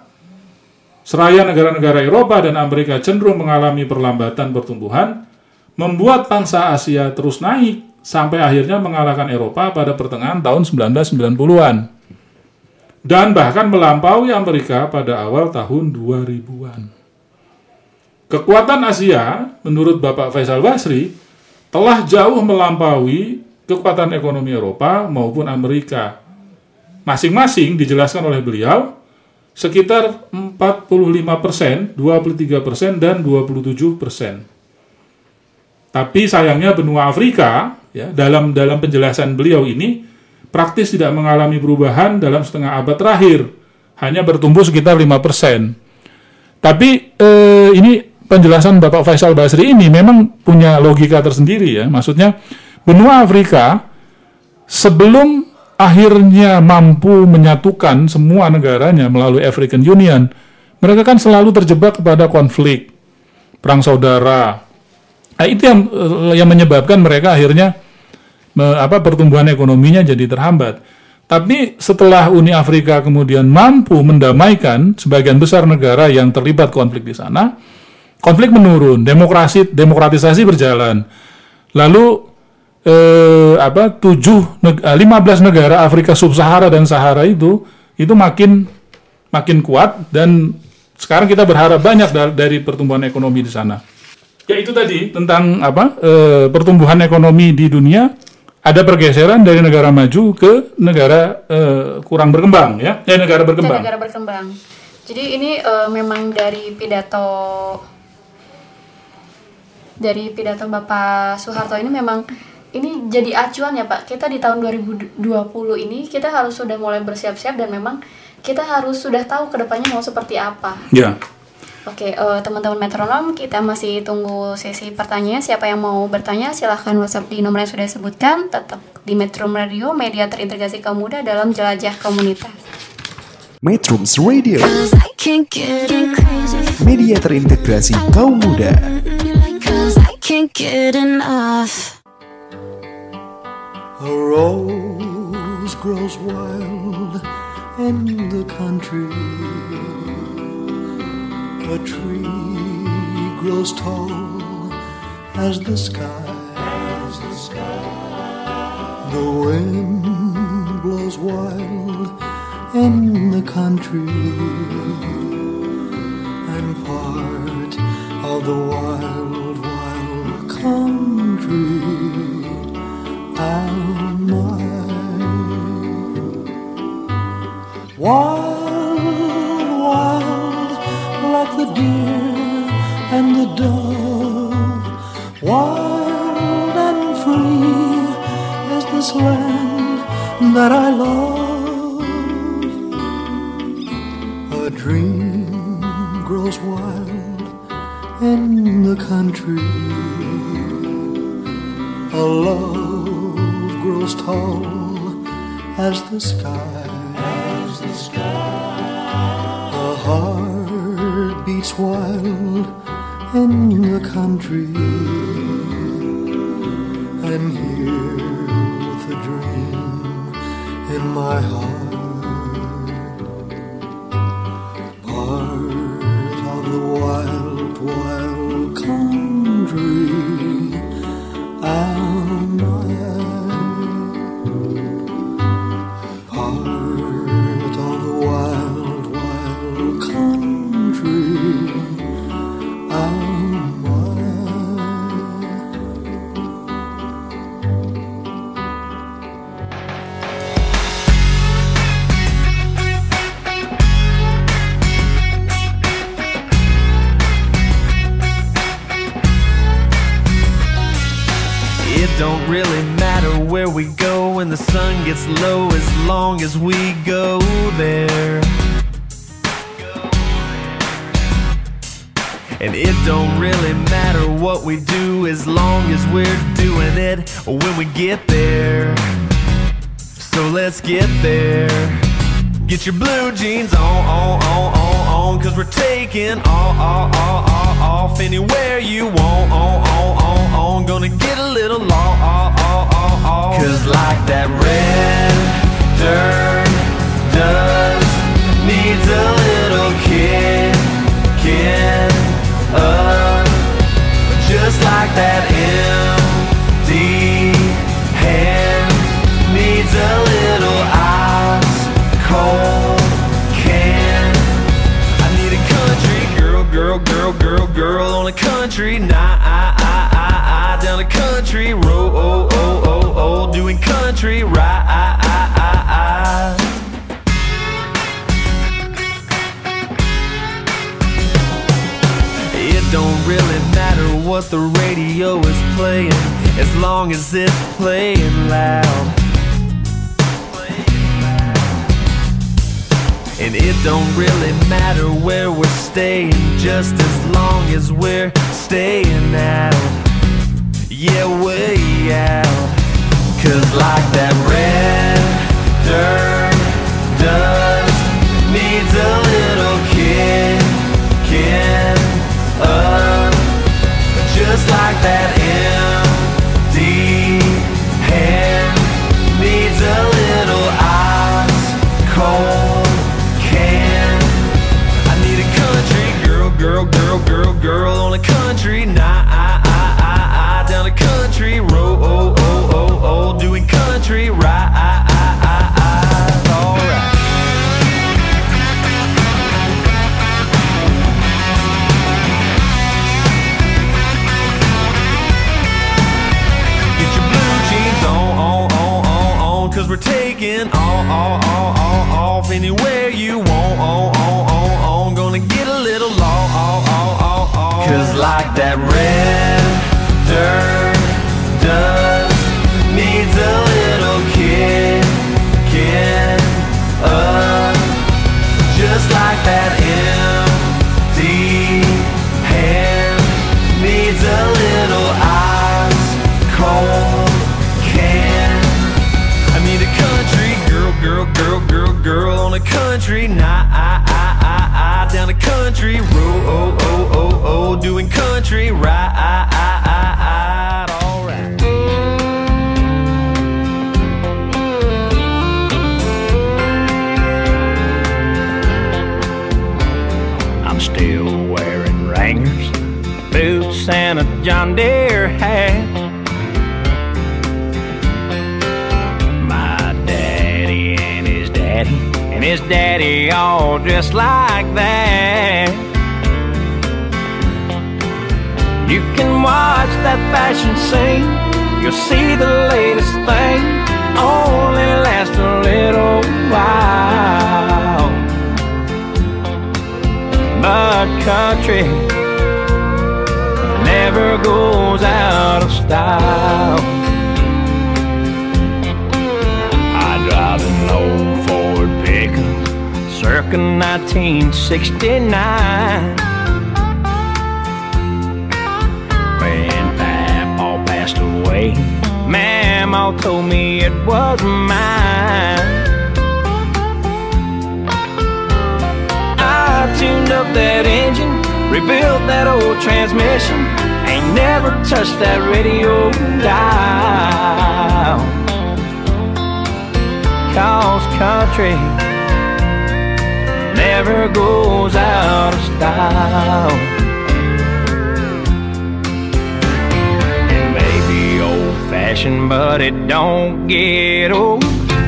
seraya negara-negara Eropa dan Amerika cenderung mengalami perlambatan pertumbuhan, membuat pangsa Asia terus naik sampai akhirnya mengalahkan Eropa pada pertengahan tahun 1990-an dan bahkan melampaui Amerika pada awal tahun 2000-an. Kekuatan Asia, menurut Bapak Faisal Basri, telah jauh melampaui kekuatan ekonomi Eropa maupun Amerika. Masing-masing dijelaskan oleh beliau sekitar 45 persen, 23 persen, dan 27 persen. Tapi sayangnya benua Afrika, ya, dalam dalam penjelasan beliau ini, praktis tidak mengalami perubahan dalam setengah abad terakhir, hanya bertumbuh sekitar 5%. Tapi eh, ini penjelasan Bapak Faisal Basri ini memang punya logika tersendiri ya. Maksudnya benua Afrika sebelum akhirnya mampu menyatukan semua negaranya melalui African Union, mereka kan selalu terjebak kepada konflik, perang saudara. Nah, itu yang eh, yang menyebabkan mereka akhirnya me- apa pertumbuhan ekonominya jadi terhambat. Tapi setelah Uni Afrika kemudian mampu mendamaikan sebagian besar negara yang terlibat konflik di sana, konflik menurun, demokrasi demokratisasi berjalan. Lalu eh, apa tujuh eh, 15 negara Afrika Sub-Sahara dan Sahara itu itu makin makin kuat dan sekarang kita berharap banyak da- dari pertumbuhan ekonomi di sana. Ya itu tadi tentang apa eh, pertumbuhan ekonomi di dunia ada pergeseran dari negara maju ke negara eh, kurang berkembang ya, eh, negara ke berkembang. negara berkembang. Jadi ini eh, memang dari pidato dari pidato Bapak Soeharto ini memang ini jadi acuan ya Pak. Kita di tahun 2020 ini kita harus sudah mulai bersiap-siap dan memang kita harus sudah tahu ke depannya mau seperti apa. Ya. Oke, eh, teman-teman metronom, kita masih tunggu sesi pertanyaan. Siapa yang mau bertanya, silahkan WhatsApp di nomor yang sudah disebutkan. Tetap di Metro Radio, media terintegrasi kaum muda dalam jelajah komunitas. Metrums Radio, Cause I can't get crazy. media terintegrasi kaum muda. A rose grows wild in the country. A tree grows tall as the sky. The wind blows wild in the country. I'm part of the wild, wild country. Am I wild, wild like the deer and the dove, wild and free is this land that I love. A dream grows wild in the country. A love grows tall as the sky. the heart beats wild in the country. I'm here with a dream in my heart. Jeans on, on, on, on, on, cause we're taking off, off, off, off, off anywhere you want, on, on, on, on. Gonna get a little long, off, off, off, off. Cause like that red dirt does needs a little kick, kicking up. Just like that country night. Ah, ah, ah, down a country road, oh, oh, oh, oh, doing country right. It don't really matter what the radio is playing as long as it's playing loud. And it don't really matter where we're staying just as long as we're staying out. Yeah, way out. Cause like that red dirt does needs a little kicking up. Just like that country, nah, I, I, I, I, down a country road, oh, oh, oh, oh, doing country right, alright. Get your blue jeans on, we're taking all, all, all, all, off anywhere you want, on, on, on, on, gonna get a little law, all, all Cause like that red dirt does 1969. When Papa passed away, Mama told me it was mine. I tuned up that engine, rebuilt that old transmission, ain't never touched that radio dial. Cause country never goes out of style. It may be old fashioned, but it don't get old.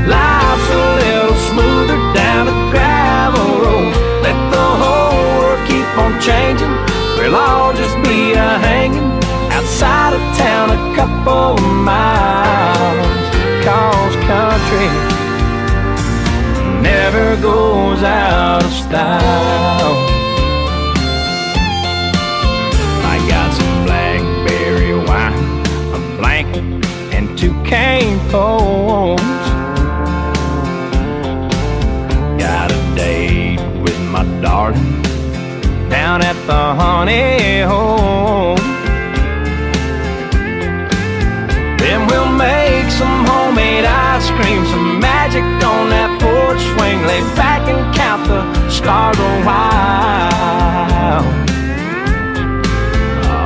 Life's a little smoother down the gravel road. Let the whole world keep on changing. We'll all just be a hanging outside of town a couple Lay back and count the stars a while.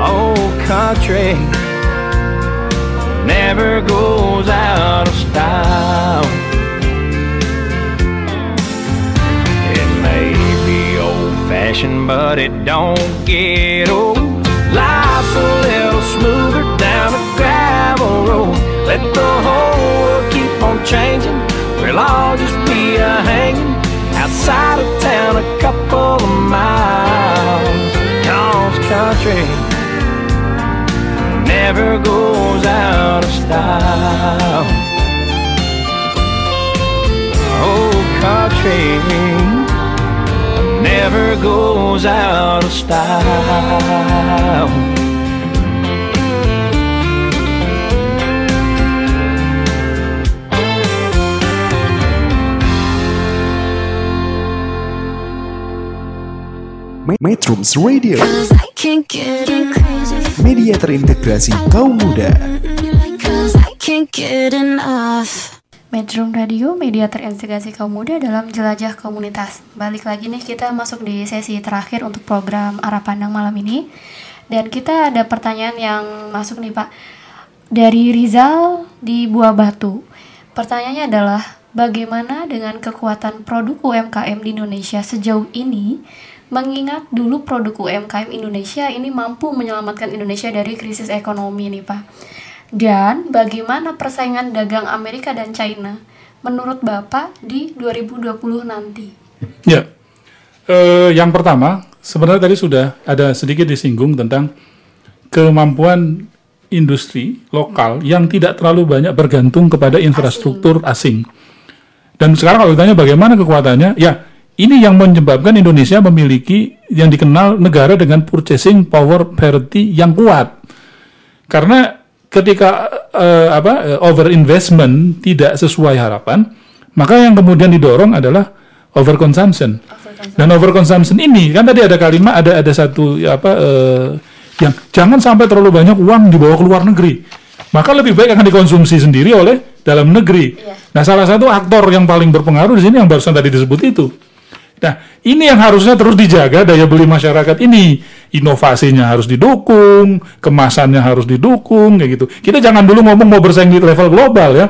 Old country never goes out of style. It may be old fashioned, but it don't get old. Life's a little smoother down a gravel road. Let the whole world keep on changing. We'll all just be a hanging outside of town a couple of miles. Cause country never goes out of style. Oh, country never goes out of style. Metrums Radio, media terintegrasi kaum muda. Metro Radio, media terintegrasi kaum muda dalam jelajah komunitas. Balik lagi nih kita masuk di sesi terakhir untuk program Arah Pandang malam ini. Dan kita ada pertanyaan yang masuk nih Pak. Dari Rizal di Buah Batu. Pertanyaannya adalah bagaimana dengan kekuatan produk UMKM di Indonesia sejauh ini mengingat dulu produk UMKM Indonesia ini mampu menyelamatkan Indonesia dari krisis ekonomi nih Pak. Dan bagaimana persaingan dagang Amerika dan China menurut Bapak di 2020 nanti? Ya, Eh, yang pertama sebenarnya tadi sudah ada sedikit disinggung tentang kemampuan industri lokal yang tidak terlalu banyak bergantung kepada infrastruktur asing. Dan sekarang kalau ditanya bagaimana kekuatannya, ya ini yang menyebabkan Indonesia memiliki yang dikenal negara dengan purchasing power parity yang kuat. Karena ketika eh, apa eh, over investment tidak sesuai harapan, maka yang kemudian didorong adalah over consumption. Dan over consumption ini kan tadi ada kalimat ada ada satu ya, apa eh, yang jangan sampai terlalu banyak uang dibawa ke luar negeri. Maka lebih baik akan dikonsumsi sendiri oleh dalam negeri. Nah, salah satu aktor yang paling berpengaruh di sini yang barusan tadi disebut itu. Nah, ini yang harusnya terus dijaga daya beli masyarakat ini. Inovasinya harus didukung, kemasannya harus didukung, kayak gitu. Kita jangan dulu ngomong mau bersaing di level global ya.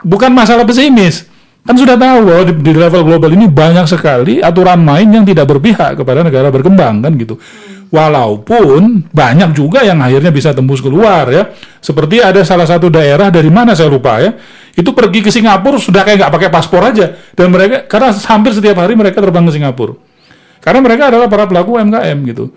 Bukan masalah pesimis. Kan sudah tahu bahwa di, di level global ini banyak sekali aturan main yang tidak berpihak kepada negara berkembang kan gitu. Walaupun banyak juga yang akhirnya bisa tembus keluar ya. Seperti ada salah satu daerah dari mana saya lupa ya. Itu pergi ke Singapura sudah kayak nggak pakai paspor aja. Dan mereka karena hampir setiap hari mereka terbang ke Singapura. Karena mereka adalah para pelaku UMKM gitu.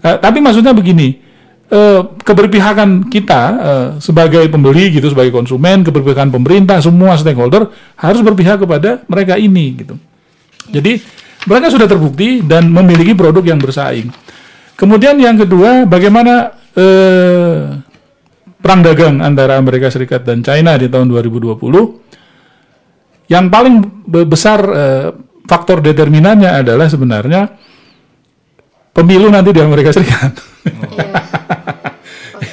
Nah, tapi maksudnya begini, eh, keberpihakan kita eh, sebagai pembeli gitu, sebagai konsumen, keberpihakan pemerintah, semua stakeholder harus berpihak kepada mereka ini gitu. Jadi mereka sudah terbukti dan memiliki produk yang bersaing. Kemudian yang kedua, bagaimana eh, perang dagang antara Amerika Serikat dan China di tahun 2020? Yang paling be- besar eh, faktor determinannya adalah sebenarnya pemilu nanti di Amerika Serikat.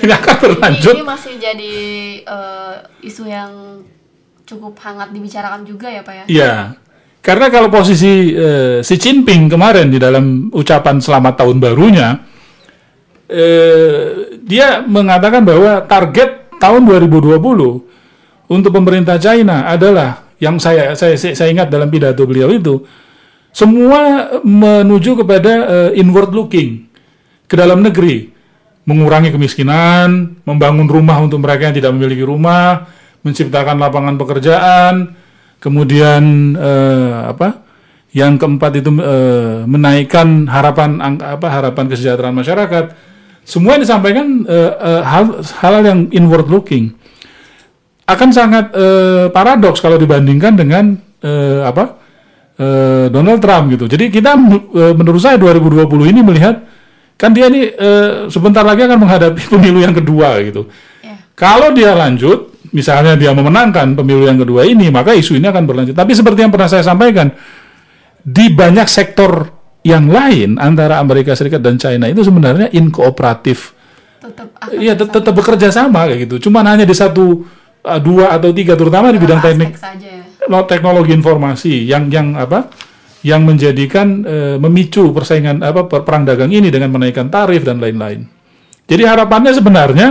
Ini akan berlanjut. Ini, ini masih jadi eh, isu yang cukup hangat dibicarakan juga ya Pak ya? Iya. Karena kalau posisi eh, Xi Jinping kemarin di dalam ucapan selamat tahun barunya, eh, dia mengatakan bahwa target tahun 2020 untuk pemerintah China adalah yang saya saya saya ingat dalam pidato beliau itu semua menuju kepada eh, inward looking ke dalam negeri, mengurangi kemiskinan, membangun rumah untuk mereka yang tidak memiliki rumah, menciptakan lapangan pekerjaan, kemudian eh, apa? Yang keempat itu eh, menaikkan harapan ang- apa harapan kesejahteraan masyarakat. Semua yang disampaikan eh, eh, hal hal yang inward looking akan sangat eh, paradoks kalau dibandingkan dengan eh, apa eh, Donald Trump gitu. Jadi kita eh, menurut saya 2020 ini melihat kan dia ini eh, sebentar lagi akan menghadapi pemilu yang kedua gitu. Kalau dia lanjut, misalnya dia memenangkan pemilu yang kedua ini, maka isu ini akan berlanjut. Tapi seperti yang pernah saya sampaikan, di banyak sektor yang lain antara Amerika Serikat dan China itu sebenarnya inkooperatif. Iya, tet- tetap bekerja sama kayak gitu. Cuman hanya di satu, uh, dua atau tiga, terutama di bidang teknik, saja ya. no, teknologi informasi yang yang apa, yang menjadikan eh, memicu persaingan apa per- perang dagang ini dengan menaikkan tarif dan lain-lain. Jadi harapannya sebenarnya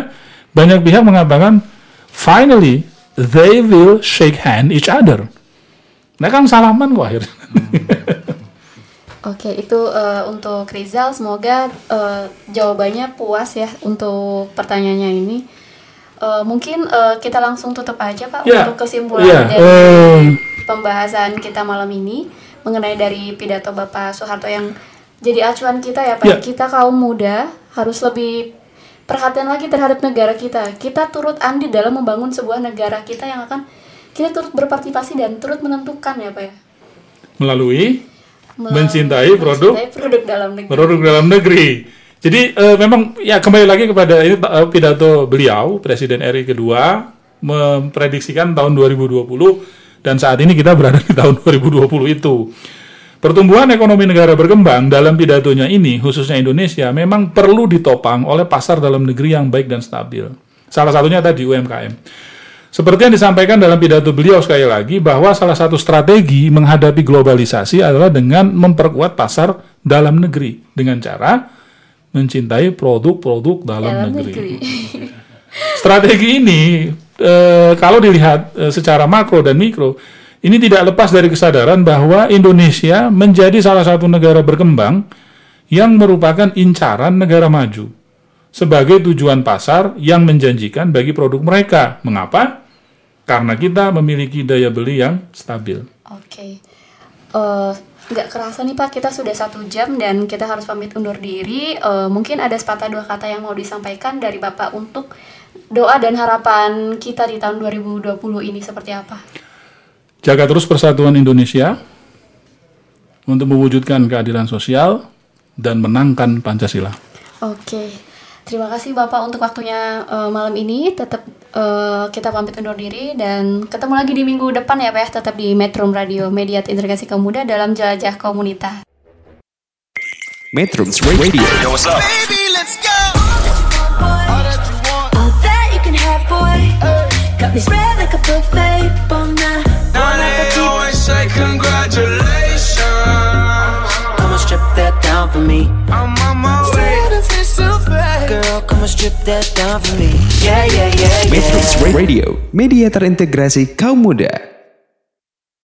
banyak pihak mengatakan finally they will shake hand each other. Nah kan salaman kok akhirnya. Oke, itu eh, untuk Rizal. Semoga eh, jawabannya puas ya untuk pertanyaannya ini. Eh, mungkin eh, kita langsung tutup aja Pak Ya. untuk kesimpulan Ya, dari eh. pembahasan kita malam ini mengenai dari pidato Bapak Soeharto yang jadi acuan kita ya Pak. Ya. Kita kaum muda harus lebih perhatian lagi terhadap negara kita. Kita turut andil dalam membangun sebuah negara kita yang akan kita turut berpartisipasi dan turut menentukan ya Pak ya. Melalui Melalui mencintai produk mencintai produk dalam negeri. produk dalam negeri. Jadi eh, memang ya kembali lagi kepada ini eh, pidato beliau Presiden RI kedua memprediksikan tahun 2020 dan saat ini kita berada di tahun 2020 itu. Pertumbuhan ekonomi negara berkembang dalam pidatonya ini khususnya Indonesia memang perlu ditopang oleh pasar dalam negeri yang baik dan stabil. Salah satunya tadi UMKM. Seperti yang disampaikan dalam pidato beliau sekali lagi bahwa salah satu strategi menghadapi globalisasi adalah dengan memperkuat pasar dalam negeri dengan cara mencintai produk-produk dalam, Dalam negeri. negeri. Strategi ini eh, kalau dilihat eh, secara makro dan mikro ini tidak lepas dari kesadaran bahwa Indonesia menjadi salah satu negara berkembang yang merupakan incaran negara maju sebagai tujuan pasar yang menjanjikan bagi produk mereka. Mengapa? Karena kita memiliki daya beli yang stabil. Oke. Eh, nggak kerasa nih Pak, kita sudah satu jam dan kita harus pamit undur diri. Eh, mungkin ada sepatah dua kata yang mau disampaikan dari Bapak untuk doa dan harapan kita di tahun 2020 ini seperti apa? Jaga terus persatuan Indonesia untuk mewujudkan keadilan sosial dan menangkan Pancasila. Oke, terima kasih Bapak untuk waktunya eh, malam ini. Tetap eh, kita pamit undur diri dan ketemu lagi di minggu depan ya Pak ya. Tetap di Metro Radio Media Integrasi Kaum Muda dalam Jelajah Komunitas. Metrums Radio Yo, what's up? All that you can have, boy. Got me spread like a buffet. Bon now. Now they always say congratulations. Come on, strip that down for me. I'm on my way. Girl, come on, strip that down for me. Yeah, yeah, yeah, yeah. Metrums Radio Media terintegrasi kaum muda